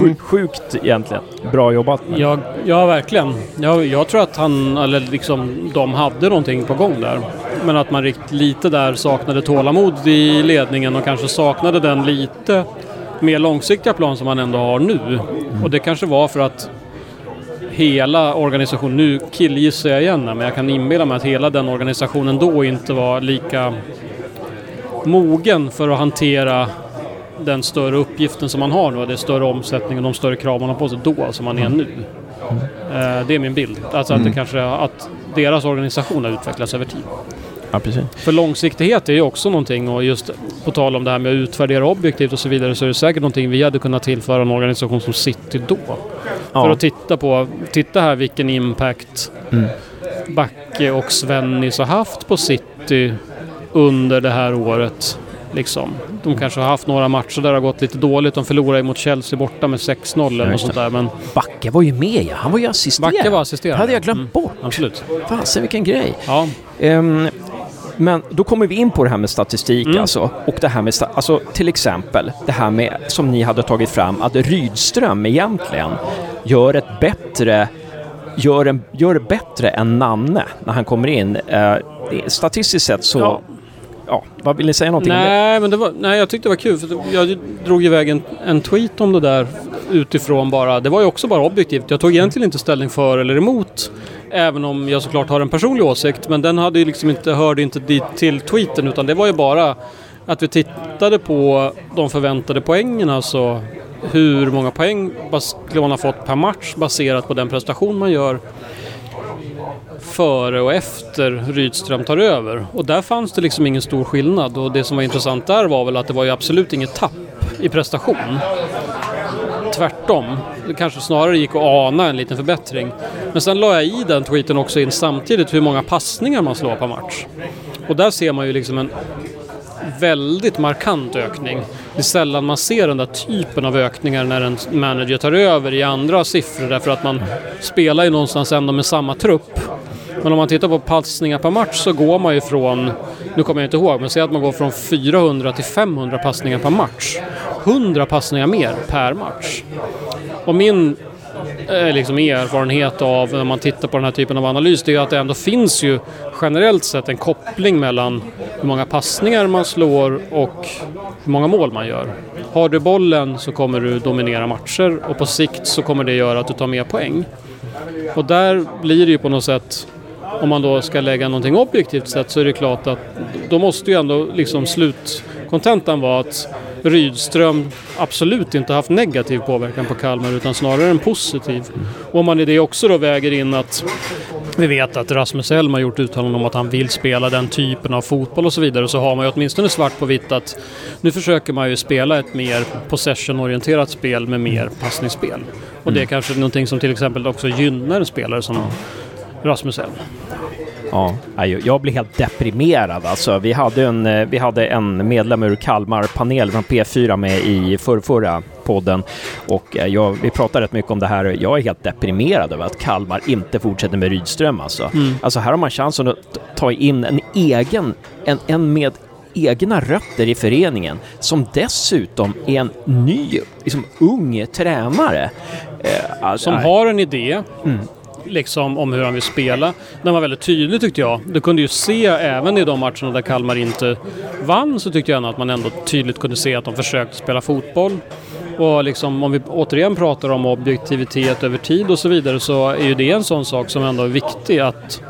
sjukt, sjukt egentligen. Bra jobbat. Men. Ja, ja verkligen. Jag, jag tror att han, eller liksom, de hade någonting på gång där. Men att man rikt, lite där saknade tålamod i ledningen och kanske saknade den lite mer långsiktiga plan som man ändå har nu. Och det kanske var för att hela organisationen, nu killgissar jag igen men jag kan inbilla mig att hela den organisationen då inte var lika mogen för att hantera den större uppgiften som man har nu, det är större omsättning och de större krav man har på sig då som man är nu. Eh, Det är min bild. Alltså att det kanske att deras organisation har utvecklats över tid. Ja, precis. För långsiktighet är ju också någonting och just på tal om det här med att utvärdera objektivt och så vidare så är det säkert någonting vi hade kunnat tillföra en organisation som City då. Ja. För att titta på, titta här vilken impact Mm. Backe och Svennis har haft på City under det här året. Liksom. De kanske har haft några matcher där det har gått lite dåligt. De förlorade mot Chelsea borta med 6-0 eller något sånt där. Men Backe var ju med ja. Han var ju assisterande. Backe var Det assisterande. hade jag glömt Mm, bort. Absolut. Fasen vilken grej. Ja, Ehm, men då kommer vi in på det här med statistik Mm. alltså. Och det här med, alltså till exempel det här med som ni hade tagit fram att Rydström egentligen gör ett bättre Gör, en, gör det bättre än Nanne när han kommer in. Eh, statistiskt sett så... Ja. Ja. vad vill ni säga någonting om det? Nej, men det var, nej, jag tyckte det var kul. För jag drog iväg en, en tweet om det där utifrån bara. Det var ju också bara objektivt. Jag tog egentligen inte ställning för eller emot. Även om jag såklart har en personlig åsikt. Men den hade ju liksom inte, hörde inte dit till tweeten. Utan det var ju bara att vi tittade på de förväntade poängen. Alltså hur många poäng bas- skulle man ha fått per match baserat på den prestation man gör före och efter Rydström tar över. Och där fanns det liksom ingen stor skillnad och det som var intressant där var väl att det var ju absolut inget tapp i prestation. Tvärtom. Det kanske snarare gick att ana en liten förbättring. Men sen la jag i den tweeten också in samtidigt hur många passningar man slår per match. Och där ser man ju liksom en väldigt markant ökning. Det är sällan man ser den där typen av ökningar när en manager tar över i andra siffror därför att man spelar ju någonstans ändå med samma trupp. Men om man tittar på passningar per match så går man ju från, nu kommer jag inte ihåg, men säg att man går från 400 till 500 passningar per match. 100 passningar mer per match. Och min eh, liksom erfarenhet av när man tittar på den här typen av analys det är att det ändå finns ju generellt sett en koppling mellan hur många passningar man slår och hur många mål man gör. Har du bollen så kommer du dominera matcher och på sikt så kommer det göra att du tar mer poäng. Och där blir det ju på något sätt om man då ska lägga någonting objektivt sett så är det klart att då måste ju ändå liksom slutkontentan vara att Rydström absolut inte haft negativ påverkan på Kalmar utan snarare en positiv. Och om man i det också då väger in att vi vet att Rasmus Elm har gjort uttalanden om att han vill spela den typen av fotboll och så vidare så har man ju åtminstone svart på vitt att nu försöker man ju spela ett mer possession-orienterat spel med mer passningsspel. Och det är kanske någonting som till exempel också gynnar en spelare som Rasmus Elm. Ja, jag blir helt deprimerad. Alltså, vi, hade en, eh, vi hade en medlem ur Kalmar-panel från P4 med i förrförra podden och eh, jag, vi pratade rätt mycket om det här. Jag är helt deprimerad över att Kalmar inte fortsätter med Rydström. Alltså. Alltså, här har man chansen att ta in en egen, en, en med egna rötter i föreningen som dessutom är en ny, liksom ung tränare. Eh, alltså, Som nej. har en idé liksom om hur han vill spela. Den var väldigt tydlig tyckte jag. Du kunde ju se även i de matcherna där Kalmar inte vann så tyckte jag ändå att man ändå tydligt kunde se att de försökte spela fotboll. Och liksom, om vi återigen pratar om objektivitet över tid och så vidare så är ju det en sån sak som ändå är viktig att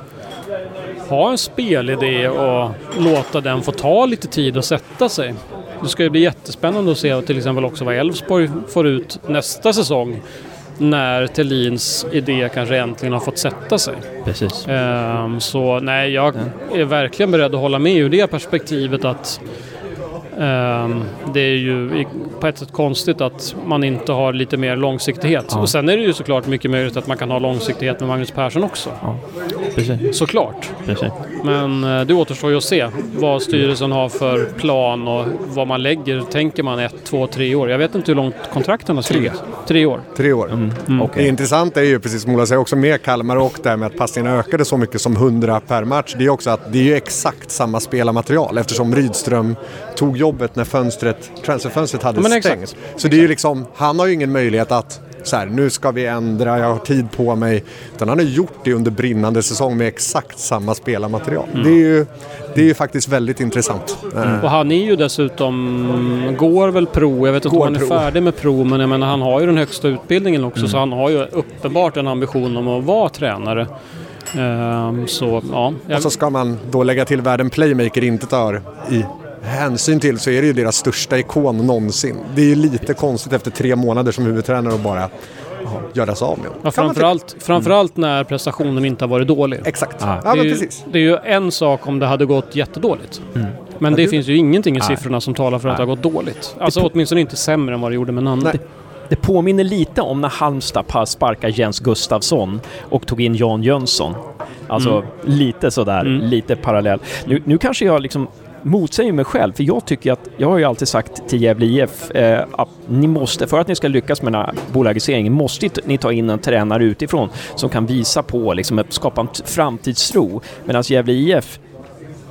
ha en spelidé och låta den få ta lite tid att sätta sig. Det ska ju bli jättespännande att se till exempel också vad Elfsborg får ut nästa säsong när Tellins idé kanske äntligen har fått sätta sig. Precis. Ehm, så nej, jag är verkligen beredd att hålla med ur det perspektivet att det är ju på ett sätt konstigt att man inte har lite mer långsiktighet. Ja. Och sen är det ju såklart mycket möjligt att man kan ha långsiktighet med Magnus Persson också. Precis. Såklart. Precis. Men eh, det återstår ju att se vad styrelsen har för plan och vad man lägger. Tänker man ett, två, tre år? Jag vet inte hur långt kontrakten har skrivit. Tre år. Tre år. Mm. Okej. Det intressanta är ju, precis som Ola säger, också med Kalmar och det här med att passningarna ökade så mycket som 100 per match. Det är också att det är ju exakt samma spelarmaterial eftersom Rydström tog jobbet när fönstret, transferfönstret hade men stängt. exakt. Så det är ju liksom, han har ju ingen möjlighet att så här, nu ska vi ändra, jag har tid på mig. Utan han har gjort det under brinnande säsong med exakt samma spelarmaterial. Mm. Det, är ju, det är ju faktiskt väldigt intressant. Eh, Och han är ju dessutom, går väl pro, jag vet inte Går om han är pro. färdig med pro, men jag menar han har ju den högsta utbildningen också så han har ju uppenbart en ambition om att vara tränare. Ehm, så ja, Och så ska man då lägga till världen Playmaker inte tar i hänsyn till så är det ju deras största ikon någonsin. Det är ju lite konstigt efter tre månader som huvudtränare och bara göra sig av med. Ja, Kan man framförallt, framförallt när prestationen inte har varit dålig. Exakt. Ja. Ja, det, är ju, precis. det är ju en sak om det hade gått jättedåligt. Men det det- finns ju ingenting i Nej. siffrorna som talar för att det har gått dåligt. Alltså åtminstone inte sämre än vad det gjorde med Nandi. Nej. Det påminner lite om när Halmstad pa- sparkade Jens Gustafsson och tog in Jan Jönsson. Alltså Mm. lite sådär, Mm. lite parallell. Nu, nu kanske jag liksom motsäger mig själv, för jag tycker att, jag har ju alltid sagt till Gävle IF eh, att ni måste, för att ni ska lyckas med den här bolagiseringen, måste ni ta in en tränare utifrån som kan visa på, liksom skapa en framtidstro. Medan Gävle IF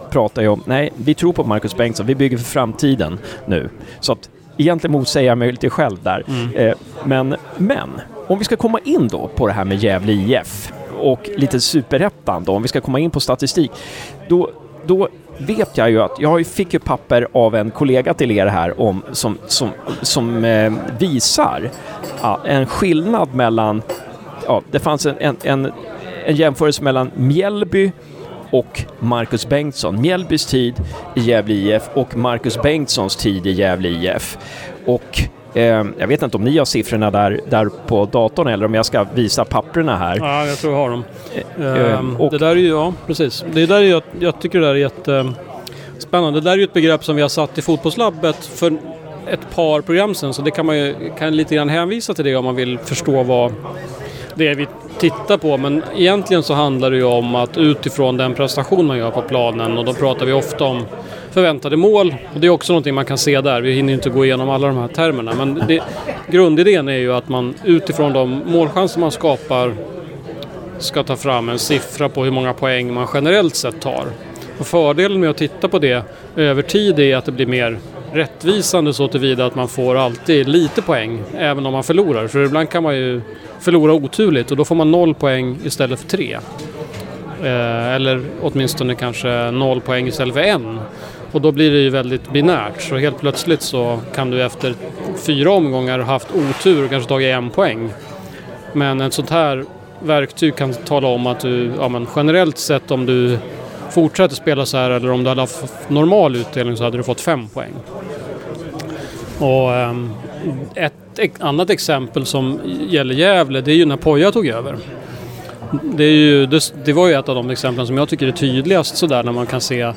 pratar ju om, nej, vi tror på Marcus Bengtsson, vi bygger för framtiden nu. Så att egentligen motsäger jag mig lite själv där. Eh, men, men, om vi ska komma in då på det här med Gävle IF och lite superettan då, om vi ska komma in på statistik, då, då vet jag ju att, jag fick ju papper av en kollega till er här om, som, som, som eh, visar ja, en skillnad mellan, ja, det fanns en, en, en, en jämförelse mellan Mjällby och Marcus Bengtsson. Mjällbys tid i Gävle IF och Marcus Bengtssons tid i Gävle IF. Och jag vet inte om ni har siffrorna där, där på datorn eller om jag ska visa papperna här. Ja, jag tror jag har dem. Eh, Ehm, och- Det där är ju, ja precis. Det där är ju, jag tycker det där är jättespännande. Det där är ju ett begrepp som vi har satt i fotbollslabbet för ett par program sedan. Så det kan man ju kan lite grann hänvisa till det om man vill förstå vad det är vi tittar på. Men egentligen så handlar det ju om att utifrån den prestation man gör på planen och då pratar vi ofta om förväntade mål. Och det är också någonting man kan se där. Vi hinner inte gå igenom alla de här termerna. Men det, grundidén är ju att man utifrån de målchanser man skapar ska ta fram en siffra på hur många poäng man generellt sett tar. Och fördelen med att titta på det över tid är att det blir mer rättvisande så tillvida att man får alltid lite poäng även om man förlorar. För ibland kan man ju förlora oturligt och då får man noll poäng istället för tre. Eh, eller åtminstone kanske noll poäng istället för en. Och då blir det ju väldigt binärt. Så helt plötsligt så kan du efter fyra omgångar haft otur och kanske tagit en poäng. Men ett sånt här verktyg kan tala om att du, ja, men generellt sett om du fortsätter spela så här eller om du hade haft normal utdelning så hade du fått fem poäng. Och ehm, ett annat exempel som gäller Gävle det är ju när Poja tog över. Det, är ju, det, det var ju ett av de exemplen som jag tycker är tydligast sådär när man kan se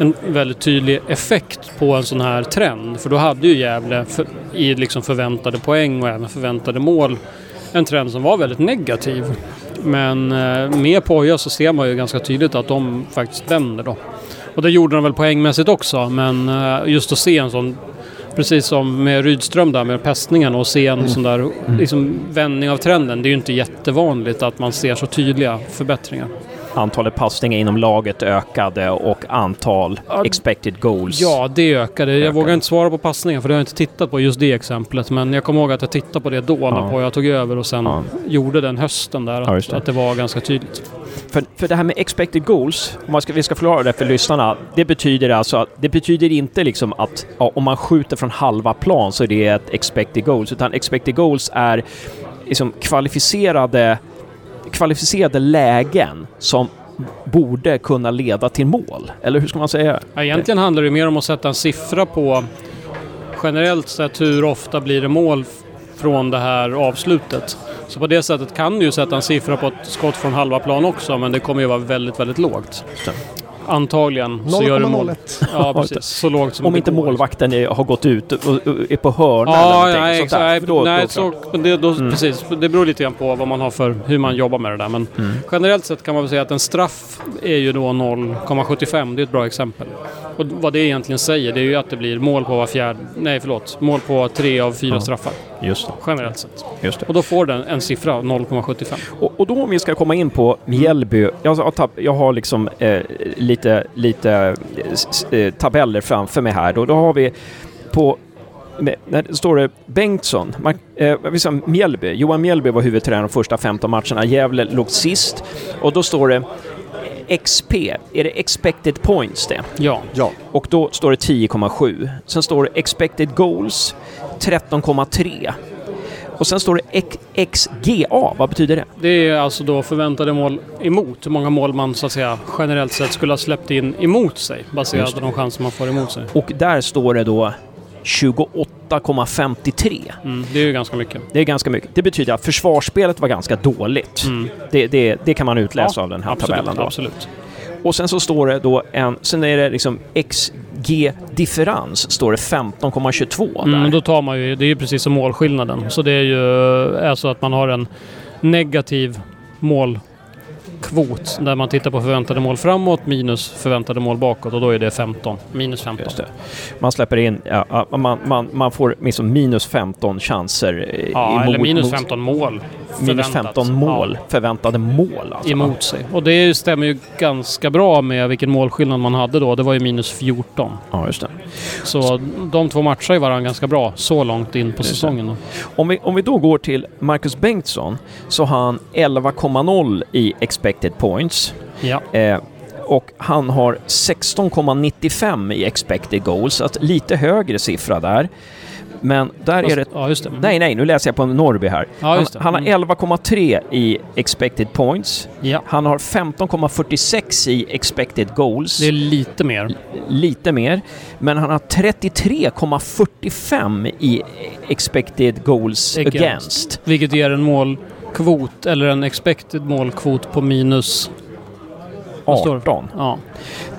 en väldigt tydlig effekt på en sån här trend. För då hade ju Gävle för, i liksom förväntade poäng och även förväntade mål en trend som var väldigt negativ. Men eh, med Poja så ser man ju ganska tydligt att de faktiskt vänder då. Och det gjorde de väl poängmässigt också, men eh, just att se en sån Precis som med Rydström där med pestningen och se en sån där liksom, vändning av trenden. Det är ju inte jättevanligt att man ser så tydliga förbättringar. Antalet passningar inom laget ökade och antal Ja, expected goals. Ja, det ökade. Jag Ökade. vågar inte svara på passningen för det har jag inte tittat på just det exemplet. Men jag kommer ihåg att jag tittade på det då när Ja. Poja tog över och sen Ja. gjorde den hösten där. Ja, Att, det. att det var ganska tydligt. För, för det här med expected goals, om man ska, vi ska förklara det för lyssnarna. Det betyder alltså att det betyder inte liksom att ja, om man skjuter från halva plan så är det ett expected goals. Utan expected goals är liksom kvalificerade, kvalificerade lägen som borde kunna leda till mål. Eller hur ska man säga? Ja, egentligen handlar det mer om att sätta en siffra på generellt sett hur ofta blir det mål från det här avslutet. Så på det sättet kan du ju sätta en siffra på ett skott från halva plan också men det kommer ju vara väldigt, väldigt lågt. Antagligen så gör du mål. 0,01. Ja, precis. Så lågt som Om inte går. målvakten är, har gått ut och, och är på hörna Ja, eller någonting nej, sånt där. då- nej, då- så, men det, då, Mm. precis. Det beror lite grann på vad man har för, hur man jobbar med det där. Men Mm. generellt sett kan man väl säga att en straff är ju då 0,75. Det är ett bra exempel. Och vad det egentligen säger det är ju att det blir mål på var fjärde, nej förlåt, mål på tre av fyra Ja. straffar. Just det. Generellt sett. Just det. Och då får den en siffra, 0,75. Och, och då om vi ska komma in på Mjällby. Jag har, tapp, jag har liksom eh, lite, lite eh, tabeller framför mig här. Då, då har vi på när står det Bengtsson, eh, Mjällby, Johan Mjällby var huvudtränare de första 15 matcherna. Gävle låg sist. Och då står det XP, är det expected points det? Ja. Ja, Och då står det 10,7. Sen står det expected goals 13,3. Och sen står det XGA, vad betyder det? Det är alltså då förväntade mål emot. Hur många mål man så att säga generellt sett skulle ha släppt in emot sig. Baserat på de chanser man får emot sig. Och där står det då 28,53. Mm, det är ju ganska mycket. Det är ganska mycket. Det betyder att försvarsspelet var ganska dåligt. Mm. Det, det, det kan man utläsa Ja, av den här absolut, tabellen. Då. Absolut. Och sen så står det då en... Sen är det liksom XG-differens, står det 15,22 där. Mm, då tar man ju, det är ju precis som målskillnaden. Så det är ju alltså att man har en negativ målkvot där man tittar på förväntade mål framåt minus förväntade mål bakåt och då är det 15. Minus 15. Just det. Man släpper in... Ja, ja, man, man, man får liksom minus 15 chanser eh, Ja, emot, eller minus mot- 15 mål. Minus förväntat. 15 mål. Förväntade mål alltså. Ja, emot sig. Och det stämmer ju ganska bra med vilken målskillnad man hade då. Det var ju minus 14. Ja, just det. Så de två matchar ju varandra ganska bra så långt in på Just säsongen. Om vi, om vi då går till Marcus Bengtsson så har han 11,0 i expected points. Ja. Eh, och han har 16,95 i expected goals, alltså lite högre siffra där. Men där är det... Ja, det. Nej, nej, nu läser jag på Norrby här. Ja, Han, han har Mm. 11,3 i expected points. Ja. Han har 15,46 i expected goals. Det är lite mer. Lite mer. Men han har 33,45 i expected goals Against. against. Vilket ger en målkvot, eller en expected målkvot på minus... Vad står det? 18. Ja.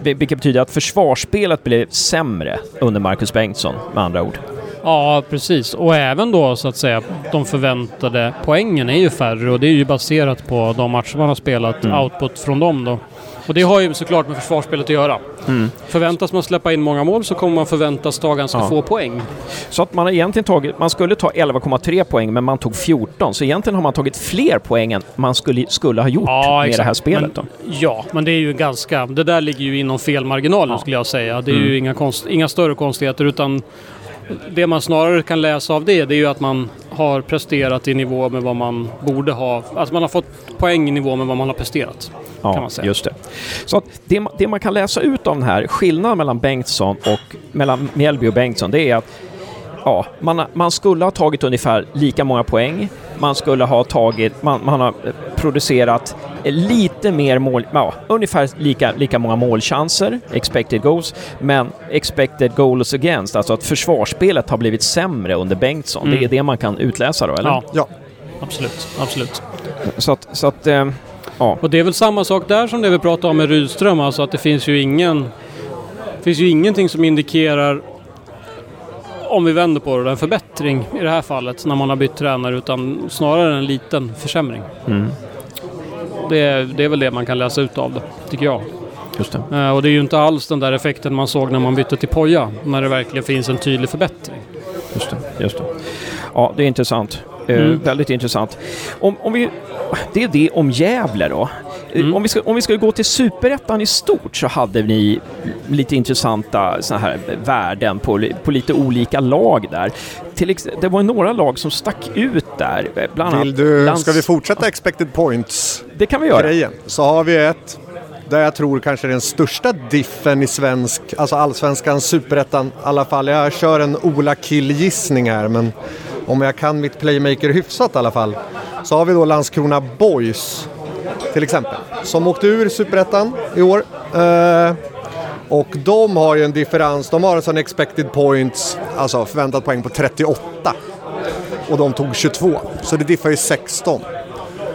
Vil- Vilket betyder att försvarsspelet blev sämre under Marcus Bengtsson, med andra ord. ja, precis. Och även då så att säga, de förväntade poängen är ju färre och det är ju baserat på de matcher man har spelat, Mm. output från dem då. Och det har ju såklart med försvarsspelet att göra. Mm. Förväntas man släppa in många mål så kommer man förväntas ta ganska Ja. få poäng. Så att man har egentligen tagit, man skulle ta 11,3 poäng men man tog 14. Så egentligen har man tagit fler poäng än man skulle, skulle ha gjort med det här spelet. Men, ja, men det är ju ganska... Det där ligger ju inom felmarginalen Ja. skulle jag säga. Det är Mm. ju inga, konst, inga större konstigheter utan det man snarare kan läsa av det, det är ju att man har presterat i nivå med vad man borde ha. Alltså man har fått poäng i nivå med vad man har presterat. Ja, kan man säga. just det. Så att det, det man kan läsa ut av den här skillnaden mellan Bengtsson och mellan Mjällby och Bengtsson, det är att ja, man, man skulle ha tagit ungefär lika många poäng. Man skulle ha tagit, man, man har producerat lite mer mål, ja, ungefär lika, lika många målchanser, expected goals, men expected goals against, alltså att försvarsspelet har blivit sämre under Bengtsson. Mm. Det är det man kan utläsa då, eller? Ja, Ja, absolut. absolut. Så att, så att eh, ja. Och det är väl samma sak där som det vi pratade om med Rydström, alltså att det finns ju ingen... Det finns ju ingenting som indikerar, om vi vänder på det, en förbättring i det här fallet när man har bytt tränare, utan snarare en liten försämring. Mm, Det är, det är väl det man kan läsa ut av det, tycker jag. det. Eh, och det är ju inte alls den där effekten man såg när man bytte till Poja, när det verkligen finns en tydlig förbättring. Just det, just det. Ja, det är intressant. Eh, Mm. väldigt intressant. Om, om vi, det är det om Gävle då. Eh, Mm. Om, vi ska, om vi ska gå till superettan i stort så hade ni lite intressanta såna här värden på, på lite olika lag där. Till, det var några lag som stack ut där. eh, Bland annat vill du, Lands- ska vi fortsätta expected points Det kan vi göra. grejen? Så har vi ett där jag tror kanske den största diffen i svensk, alltså allsvenskan, superettan i alla fall. Jag kör en Ola Kill-gissning här men om jag kan mitt playmaker hyfsat i alla fall. Så har vi då Landskrona Boys till exempel. Som åkte ur superettan i år. Eh, och de har ju en differens, de har alltså en sån expected points, alltså förväntat poäng på 38. Och de tog 22, så det diffar ju 16.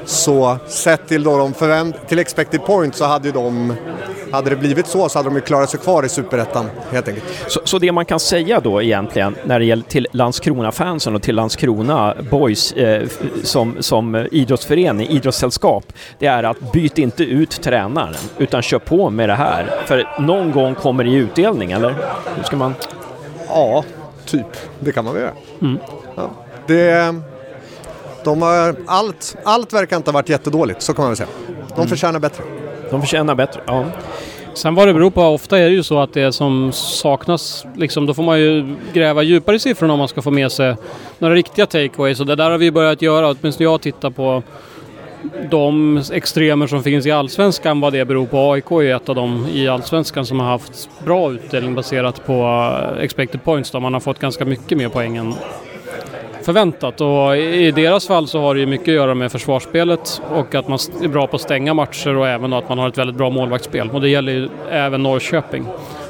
Så sett till då de förvänt- till expected points så hade ju de, hade det blivit så så hade de ju klarat sig kvar i superettan helt enkelt. Så, så det man kan säga då egentligen när det gäller till Landskrona-fansen och till Landskrona Boys eh, som, som idrottsförening, idrottssällskap, det är att byt inte ut tränaren utan kör på med det här. För någon gång kommer det i utdelning, eller? Hur ska man... Ja, typ. Det kan man väl göra. Mm. Ja. Det, de har, allt, allt verkar inte ha varit jättedåligt, så kan man väl säga. De förtjänar bättre. De förtjänar bättre. Ja. Sen vad det beror på, ofta är det ju så att det som saknas, liksom, då får man ju gräva djupare i siffrorna om man ska få med sig några riktiga takeaways. Och det där har vi börjat göra, åtminstone jag tittar på de extremer som finns i Allsvenskan, vad det beror på. AIK är ju ett av dem i Allsvenskan som har haft bra utdelning baserat på eh, expected points. Då. Man har fått ganska mycket mer poäng än förväntat. Och i deras fall så har det ju mycket att göra med försvarsspelet och att man är bra på att stänga matcher och även att man har ett väldigt bra målvaktsspel. Och det gäller ju även Norrköping.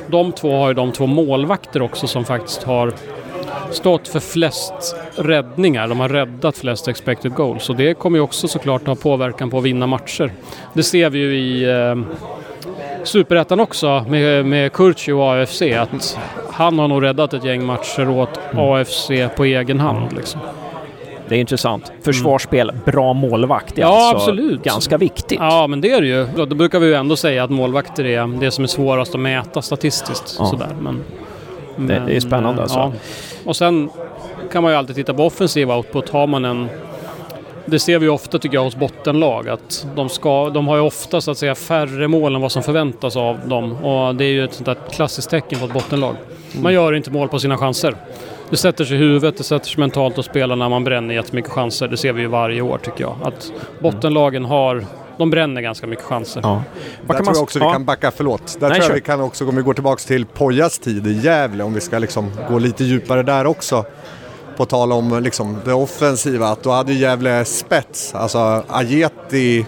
De två har ju de två målvakter också som faktiskt har stått för flest räddningar. De har räddat flest expected goals. och det kommer ju också såklart ha påverkan på att vinna matcher. Det ser vi ju i eh, Superettan också med, med Kurci och AFC. Att han har nog räddat ett gäng matcher åt AFC på egen hand. Liksom. Det är intressant. Försvarsspel, bra målvakt är Ja, alltså absolut. ganska viktigt. Ja, men det är det ju. Då brukar vi ju ändå säga att målvakter är det som är svårast att mäta statistiskt. Ja. Sådär. Men, Det- det är spännande alltså. Ja. Och sen kan man ju alltid titta på offensiv output. Har man en... Det ser vi ofta tycker jag hos bottenlag att de, ska, de har ju ofta så att säga färre mål än vad som förväntas av dem. Och det är ju ett sånt där klassiskt tecken på ett bottenlag. Man gör inte mål på sina chanser. Det sätter sig i huvudet, det sätter sig mentalt hos spelarna. Man bränner jättemycket chanser. Det ser vi ju varje år tycker jag. Att bottenlagen har... De bränner ganska mycket chanser. Ja. Där kan tror jag också vi ja. kan backa, förlåt. Där Nej, tror jag vi kan också, om vi går tillbaka till Pojas tid i Gävle, om vi ska liksom gå lite djupare där också. På tal om liksom det offensiva, att då hade ju Gävle spets. Alltså Ajeti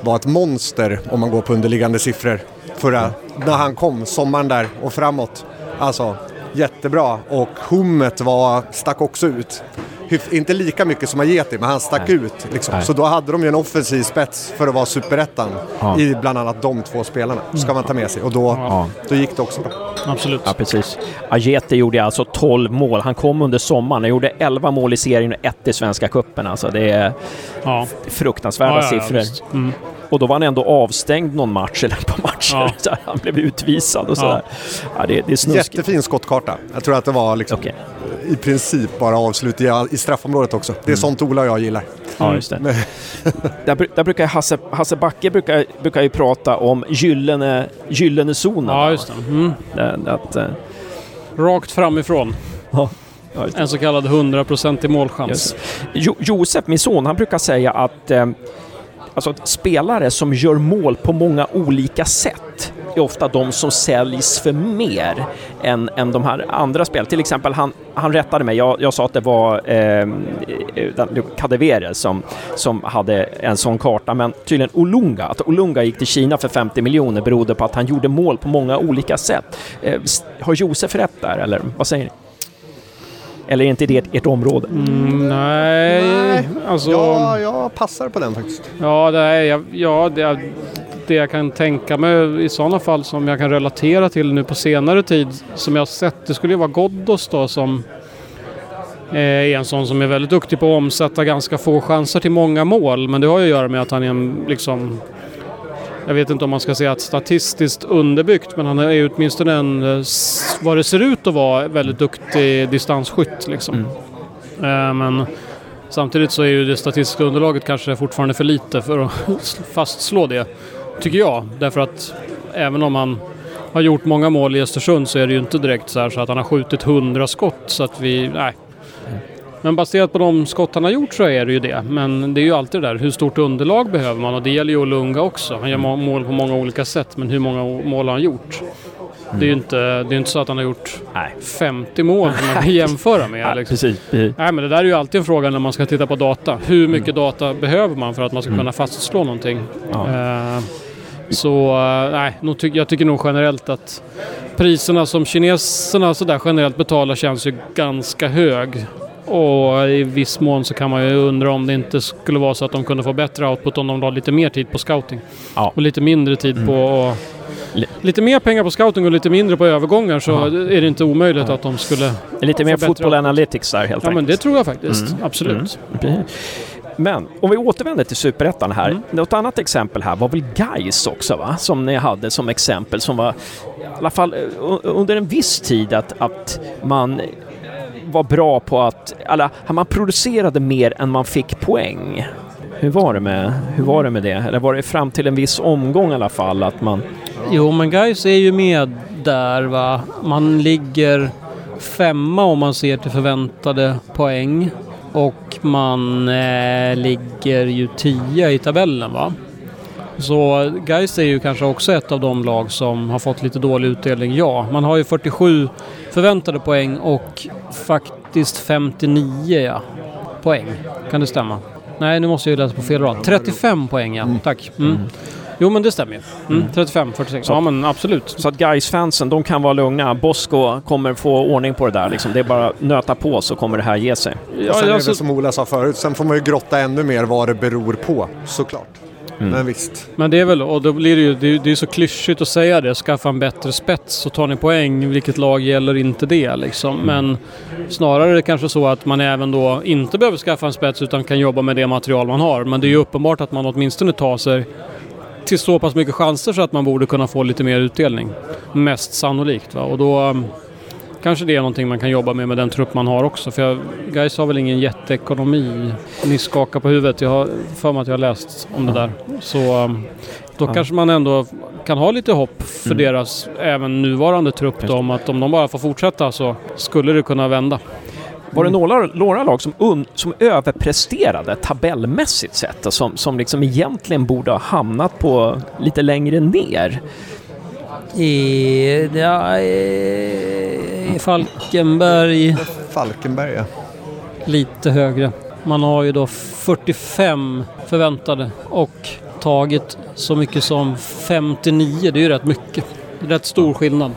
var ett monster om man går på underliggande siffror. Förra, när han kom, sommaren där och framåt. Alltså jättebra och Hummet var, stack också ut. Hyf, inte lika mycket som Ajeti, men han stack Nej. ut. Liksom. Nej. Så då hade de ju en offensiv spets för att vara superettan Ja. i bland annat de två spelarna. ska man ta med sig och då, Ja. då gick det också bra. Absolut. Ja, precis. Ajete gjorde alltså 12 mål. Han kom under sommaren. Han gjorde 11 mål i serien och ett i Svenska cupen. Alltså det är Ja. fruktansvärda Ja, ja, ja, siffror. Mm. Och då var han ändå avstängd någon match eller ett par matcher. Ja. Så han blev utvisad och sådär. Ja. det, det är snuskigt. Jättefin skottkarta. Jag tror att det var liksom, Okej. i princip bara avslut i, i straffområdet också. Det är sånt Ola och jag gillar. Ja, just det. (laughs) där, bru- där brukar Hasse, Hasse Backe brukar, brukar ju prata om gyllene, gyllene zonen. Ja, just det. Mm. det. Att, eh, Rakt framifrån. ja, ja. En så kallad 100% i målchans. Yes. Jo, Josef, min son, han brukar säga att eh, alltså, att spelare som gör mål på många olika sätt är ofta de som säljs för mer än, än de här andra spelen. Till exempel, han, han rättade mig. Jag, jag sa att det var eh, eh Kadewere som, som hade en sån karta, men tydligen Olunga. Att Olunga gick till Kina för 50 miljoner berodde på att han gjorde mål på många olika sätt. Eh, har Josef rätt där, eller vad säger ni? Eller är inte det ert område? Mm, nej, alltså... Ja, jag passar på den faktiskt. Ja, det, är, jag- ja det, det jag kan tänka mig i sådana fall som jag kan relatera till nu på senare tid som jag har sett, det skulle ju vara Ghoddos då som eh, är en sån som är väldigt duktig på att omsätta ganska få chanser till många mål. Men det har ju att göra med att han är en liksom jag vet inte om man ska säga att statistiskt underbyggt men han är ju åtminstone en, eh, vad det ser ut att vara, väldigt duktig distansskytt liksom. Eh, Men Samtidigt så är ju det statistiska underlaget kanske fortfarande för lite för att (laughs) fastslå det, tycker jag. Därför att även om han har gjort många mål i Östersund så är det ju inte direkt så, här så att han har skjutit 100 skott så att vi... Nej. Men baserat på de skott han har gjort så är det ju det. Men det är ju alltid det där, hur stort underlag behöver man? Och det gäller ju Olunga också. Han gör må- mål på många olika sätt, men hur många mål har han gjort? Det är ju inte, det är inte så att han har gjort Nej. 50 mål som man kan (laughs) jämföra med. Ja, Liksom. precis. precis. Nej, men det där är ju alltid en fråga när man ska titta på data. Hur mycket data behöver man för att man ska kunna fastslå någonting? Ja. Eh, så eh, nej, jag tycker nog generellt att priserna som kineserna så där generellt betalar känns ju ganska hög. Och i viss mån så kan man ju undra om det inte skulle vara så att de kunde få bättre output om de la lite mer tid på scouting. Ja. Och lite mindre tid på... Och, Li- lite mer pengar på scouting och lite mindre på övergångar så Ja. är det inte omöjligt att de skulle... Lite mer output. analytics där helt Ja enkelt. men det tror jag faktiskt. Absolut. Men om vi återvänder till Superettan här. Mm. Något annat exempel här var väl Gais också va? Som ni hade som exempel som var i alla fall eh, under en viss tid att, att man var bra på att, Alla, man producerade mer än man fick poäng. Hur var det med, hur var det, med det? Eller var det fram till en viss omgång i alla fall att man... Jo, men Gais är ju med där va. Man ligger femma om man ser till förväntade poäng. Och man eh, ligger ju tia i tabellen va. Så Gais är ju kanske också ett av de lag som har fått lite dålig utdelning, ja. Man har ju 47 förväntade poäng och faktiskt 59 ja, poäng. Kan det stämma? Nej, nu måste jag ju läsa på fel rad. 35 poäng ja, tack. Mm. Jo, men det stämmer ju. Mm, 35, 46. Så- Ja, men absolut. Så att guys fansen de kan vara lugna. Bosko kommer få ordning på det där. Liksom. Det är bara att nöta på så kommer det här ge sig. Och sen är det alltså- som Ola sa förut, sen får man ju grotta ännu mer vad det beror på, såklart. Mm. Men visst. Men det är väl, och då blir det ju, det är, det är så klyschigt att säga det, skaffa en bättre spets så tar ni poäng. Vilket lag gäller inte det liksom? Men snarare är det kanske så att man även då inte behöver skaffa en spets utan kan jobba med det material man har. Men det är ju uppenbart att man åtminstone tar sig till så pass mycket chanser så att man borde kunna få lite mer utdelning. Mest sannolikt. Va? Och då um, kanske det är någonting man kan jobba med med den trupp man har också. För jag, Gais har väl ingen jätteekonomi. Ni skakar på huvudet. Jag har för mig att jag har läst om det där. Så um, då Ja. kanske man ändå kan ha lite hopp för Mm. deras även nuvarande trupp då, om att om de bara får fortsätta så skulle det kunna vända. Var det några, några lag som, un, som överpresterade tabellmässigt sett och som, som liksom egentligen borde ha hamnat på lite längre ner? I, ja, i Falkenberg Falkenberg, ja. lite högre. Man har ju då 45 förväntade och tagit så mycket som 59. Det är ju rätt mycket. Rätt stor skillnad.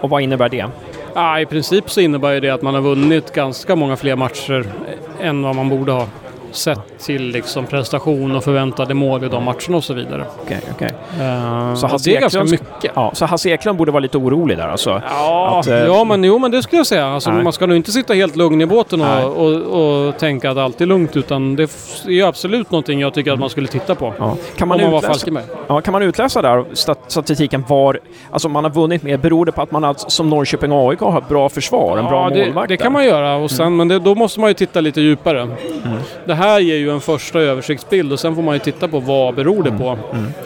Och vad innebär det? Ja, I princip så innebär ju det att man har vunnit ganska många fler matcher än vad man borde ha. Sett till liksom prestation och förväntade mål i de matcherna och så vidare. Okej, okej. Uh, Så Hasse det är ganska mycket. Ja, så Hasse Eklund borde vara lite orolig där alltså. Ja, Att, eh, ja men, jo, men det skulle jag säga. Alltså, man ska nog inte sitta helt lugn i båten och, och, och tänka att allt är lugnt. Utan det är absolut någonting jag tycker att man skulle titta på. Ja. Kan, man man utläsa, ja, kan man utläsa där stat, statistiken var, alltså man har vunnit mer, beror det på att man har, som Norrköping AIK har ett bra försvar, en bra ja, det, målvakt det där? kan man göra. Och sen, Men det, då måste man ju titta lite djupare. Det här ger ju en första översiktsbild och sen får man ju titta på vad beror det på.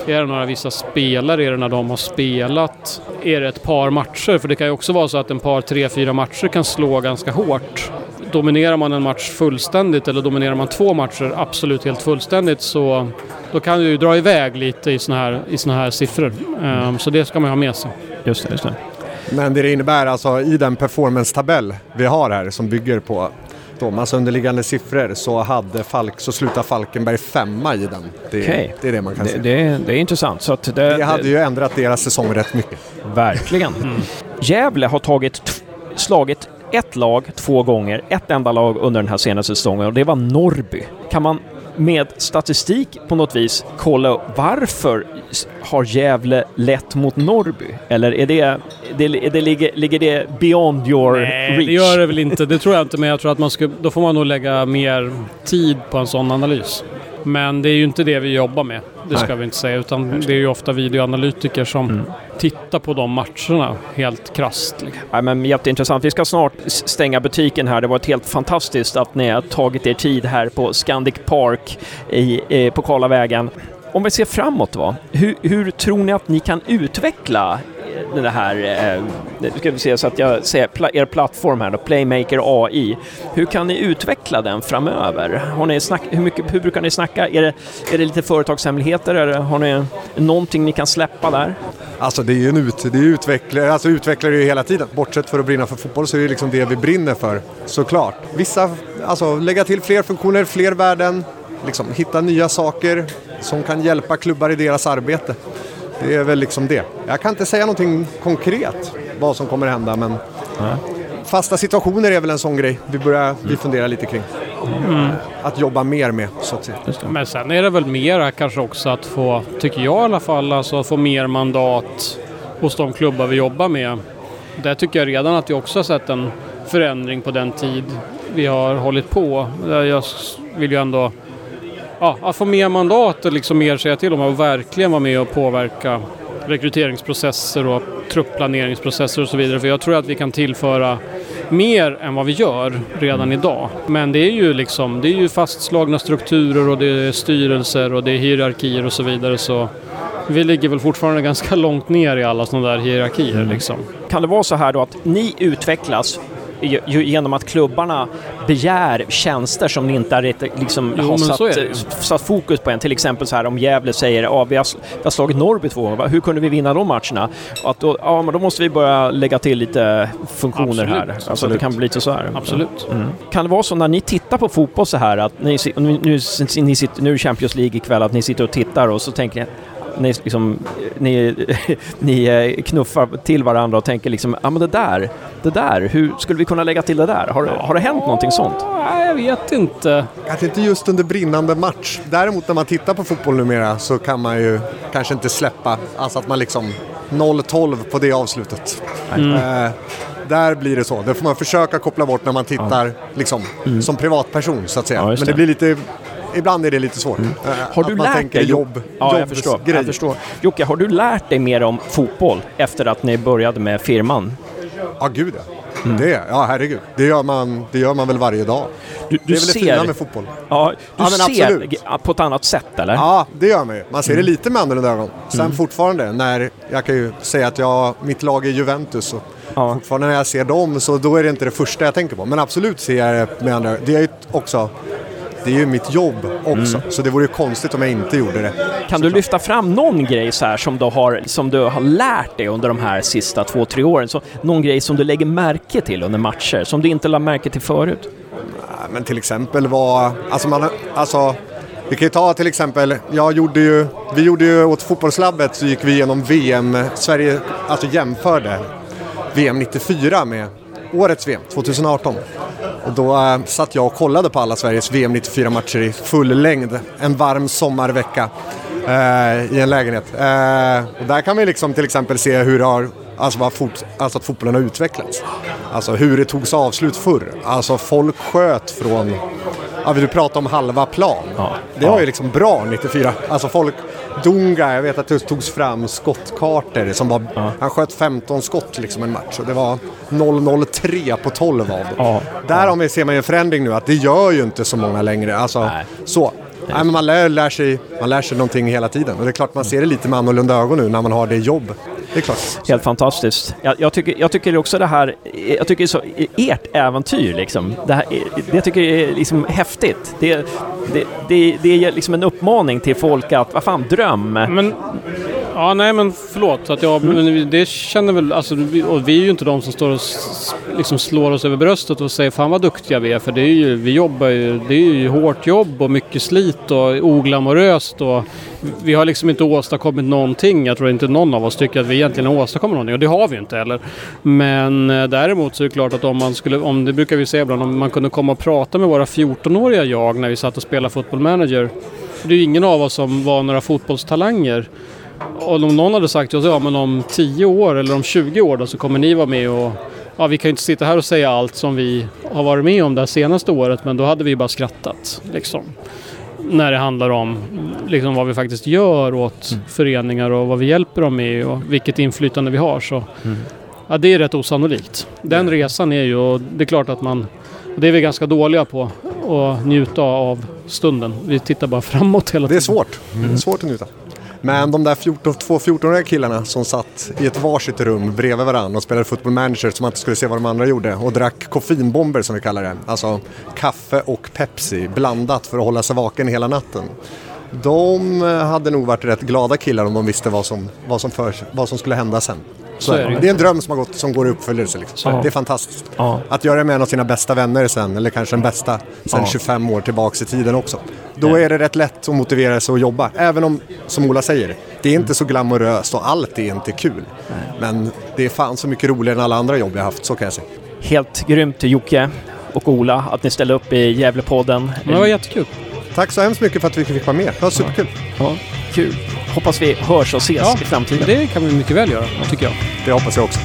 Är det några vissa spelare? Är det när de har spelat? Är det ett par matcher? För det kan ju också vara så att en par, tre, fyra matcher kan slå ganska hårt. Dominerar man en match fullständigt eller dominerar man två matcher absolut helt fullständigt så då kan det ju dra iväg lite i såna här, i såna här siffror. Ehm, så det ska man ha med sig. Just det, just det. Men det det innebär alltså i den performance-tabell vi har här som bygger på massa underliggande siffror så, hade Falk, så slutar Falkenberg femma i den. Det, Okej. det är det man kan Det, se. det, det är intressant. Så det, Det hade ju ändrat deras säsong rätt mycket. Verkligen. Mm. Gävle har tagit, slagit ett lag två gånger, ett enda lag under den här senaste säsongen och det var Norrby. Kan man med statistik på något vis kolla varför har Gävle lett mot Norrby? Eller är det, det, är det ligger, ligger det beyond your Nej, reach? det gör det väl inte. Det tror jag inte, men jag tror att man ska, då får man nog lägga mer tid på en sån analys. Men det är ju inte det vi jobbar med. Det ska vi inte säga. Utan det är ju ofta videoanalytiker som Mm. tittar på de matcherna helt krasst. liksom. Ja, men jätteintressant. Vi ska snart stänga butiken här. Det var ett helt fantastiskt att ni har tagit er tid här på Scandic Park i, eh, på Karlavägen. Om vi ser framåt, va? Hur, hur tror ni att ni kan utveckla den här, eh, nu ska vi se så att jag ser pla- er plattform här då, Playmaker AI. Hur kan ni utveckla den framöver? Har ni snack, hur, mycket, hur brukar ni snacka? Är det, är det lite företagshemligheter? Eller har ni någonting ni kan släppa där? Alltså det är ju en ut, det är utvecklare, alltså utvecklar ju hela tiden. Bortsett för att brinna för fotboll så är det liksom det vi brinner för, såklart. Vissa, alltså lägga till fler funktioner, fler värden, liksom hitta nya saker som kan hjälpa klubbar i deras arbete. Det är väl liksom det. Jag kan inte säga någonting konkret vad som kommer hända men fasta situationer är väl en sån grej vi börjar vi fundera lite kring. Att jobba mer med så att säga. Men sen är det väl mera kanske också att få, tycker jag i alla fall, alltså att få mer mandat hos de klubbar vi jobbar med. Där tycker jag redan att vi också har sett en förändring på den tid vi har hållit på. Jag vill ju ändå ja, att få mer mandat och liksom mer säga till om och verkligen vara med och påverka rekryteringsprocesser och truppplaneringsprocesser och så vidare. För jag tror att vi kan tillföra mer än vad vi gör redan idag. Men det är ju liksom, det är ju fastslagna strukturer och det är styrelser och det är hierarkier och så vidare. Så vi ligger väl fortfarande ganska långt ner i alla sådana där hierarkier liksom. Kan det vara så här då att ni utvecklas genom att klubbarna begär tjänster som ni inte liksom, Jo, har satt, det ju. satt fokus på än. Till exempel så här om Gävle säger ja, vi, har, vi har slagit Norrby två gånger, hur kunde vi vinna de matcherna? Att då, ja, men då måste vi börja lägga till lite funktioner Absolut, här. Alltså det absolut. kan bli lite så här. Absolut. Mm. Kan det vara så när ni tittar på fotboll så här att ni, nu, nu, ni sitter, nu är det Champions League ikväll, att ni sitter och tittar och så tänker ni ni, liksom, ni, (laughs) ni eh, knuffar till varandra och tänker liksom, ja men det där, det där, hur skulle vi kunna lägga till det där? Har, har det hänt någonting sånt? Nej, jag vet inte. Kanske inte just under brinnande match. Däremot när man tittar på fotboll numera så kan man ju kanske inte släppa, alltså att man liksom 0-12 på det avslutet. Eh, där blir det så. Det får man försöka koppla bort när man tittar liksom, som privatperson så att säga. Ja, Men det det. blir lite, ibland är det lite svårt. Eh, Har du att man lärt tänker dig jobb, Ja, jag förstår, jag förstår. Jocke, har du lärt dig mer om fotboll efter att ni började med firman? Ja, gud ja. Mm. Det, ja, herregud. Det gör, man, det gör man väl varje dag. Du, Det du är väl det ser, fina med fotboll. ja, du Ja, men ser absolut. på ett annat sätt, eller? Ja, det gör man ju. Man ser Mm. det lite med annorlunda ögon. Sen fortfarande, när jag kan ju säga att jag, mitt lag är Juventus och Ja. fortfarande när jag ser dem så då är det inte det första jag tänker på. Men absolut ser jag det med andra Det är ju också, det är ju mitt jobb också. Så det vore ju konstigt om jag inte gjorde det. Kan du lyfta fram någon grej så här som du har, som du har lärt dig under de här sista två, tre åren? Så, någon grej som du lägger märke till under matcher, som du inte lade märke till förut? Men till exempel var, alltså man, alltså vi kan ju ta till exempel, jag gjorde ju, vi gjorde ju åt fotbollslabbet så gick vi igenom VM, Sverige, alltså jämförde VM 94 med årets VM 2018. Och då eh, satt jag och kollade på alla Sveriges VM 94 matcher i full längd en varm sommarvecka eh, i en lägenhet. Eh, och där kan vi liksom till exempel se hur det har, alltså, vad fot, alltså att fotbollen har utvecklats. Alltså hur det togs avslut förr. Alltså folk sköt från, ja du pratar om halva plan. Ja. Det var ju liksom bra 94. Alltså folk, Dunga, jag vet att det togs fram skottkartor som var, han sköt 15 skott liksom en match och det var 0-0-3 på 12 av dem. Ja. Där har vi, ser man ju en förändring nu att det gör ju inte så många längre. Alltså, Nej. så. Nej, men man, lär, lär sig, man lär sig någonting hela tiden och det är klart man ser det lite med annorlunda ögon nu när man har det jobb. Det är klart. Helt fantastiskt. Jag, jag, tycker, jag tycker också det här, jag tycker så, ert äventyr liksom, det, här, det tycker jag är liksom häftigt. Det, det, det, det är liksom en uppmaning till folk att, vad fan, dröm. Men, ja, nej men förlåt. Att jag, men vi- det känner väl, alltså, vi, och vi är ju inte de som står och liksom slår oss över bröstet och säger fan vad duktiga vi är. För det är ju, vi jobbar ju, det är ju hårt jobb och mycket slit och oglamoröst. Och vi har liksom inte åstadkommit någonting. Jag tror inte någon av oss tycker att vi egentligen har åstadkommit någonting. Och det har vi ju inte heller. Men eh, däremot så är det klart att om man skulle, om det brukar vi säga ibland, om man kunde komma och prata med våra 14-åriga jag när vi satt och spelade fotboll manager. Det är ju ingen av oss som var några fotbollstalanger. Och om någon hade sagt ja, men om 10 år eller om 20 år då så kommer ni vara med och Ja, vi kan ju inte sitta här och säga allt som vi har varit med om det här senaste året men då hade vi bara skrattat. Liksom. När det handlar om liksom, vad vi faktiskt gör åt föreningar och vad vi hjälper dem med och vilket inflytande vi har. Så, ja, det är rätt osannolikt. Den resan är ju, och det är klart att man, det är vi ganska dåliga på, att njuta av stunden. Vi tittar bara framåt hela Det är tiden. svårt. Det är svårt att njuta. Men de där 14, två 14-åriga killarna som satt i ett varsitt rum bredvid varandra och spelade football manager så man inte skulle se vad de andra gjorde och drack koffeinbomber som vi kallar det. Alltså kaffe och Pepsi blandat för att hålla sig vaken hela natten. De eh, hade nog varit rätt glada killar om de visste vad som, vad som, för, vad som skulle hända sen. Så är det det är en dröm som, har gått, som går i uppfyllelse. Liksom. Ja. Det är fantastiskt. Ja. Att göra det med en av sina bästa vänner sen, eller kanske den bästa sen Ja. 25 år tillbaks i tiden också. Då Ja. är det rätt lätt att motivera sig att jobba. Även om, som Ola säger, det är inte så glamoröst och allt är inte kul. Men det är fan så mycket roligare än alla andra jobb jag haft, så kan jag säga. Helt grymt Jocke och Ola att ni ställde upp i Gävlepodden. Det var jättekul. Tack så hemskt mycket för att vi fick vara med. Det var superkul. Ja, kul. Hoppas vi hörs och ses Ja, i framtiden. Det kan vi mycket väl göra, tycker jag. Det hoppas jag också.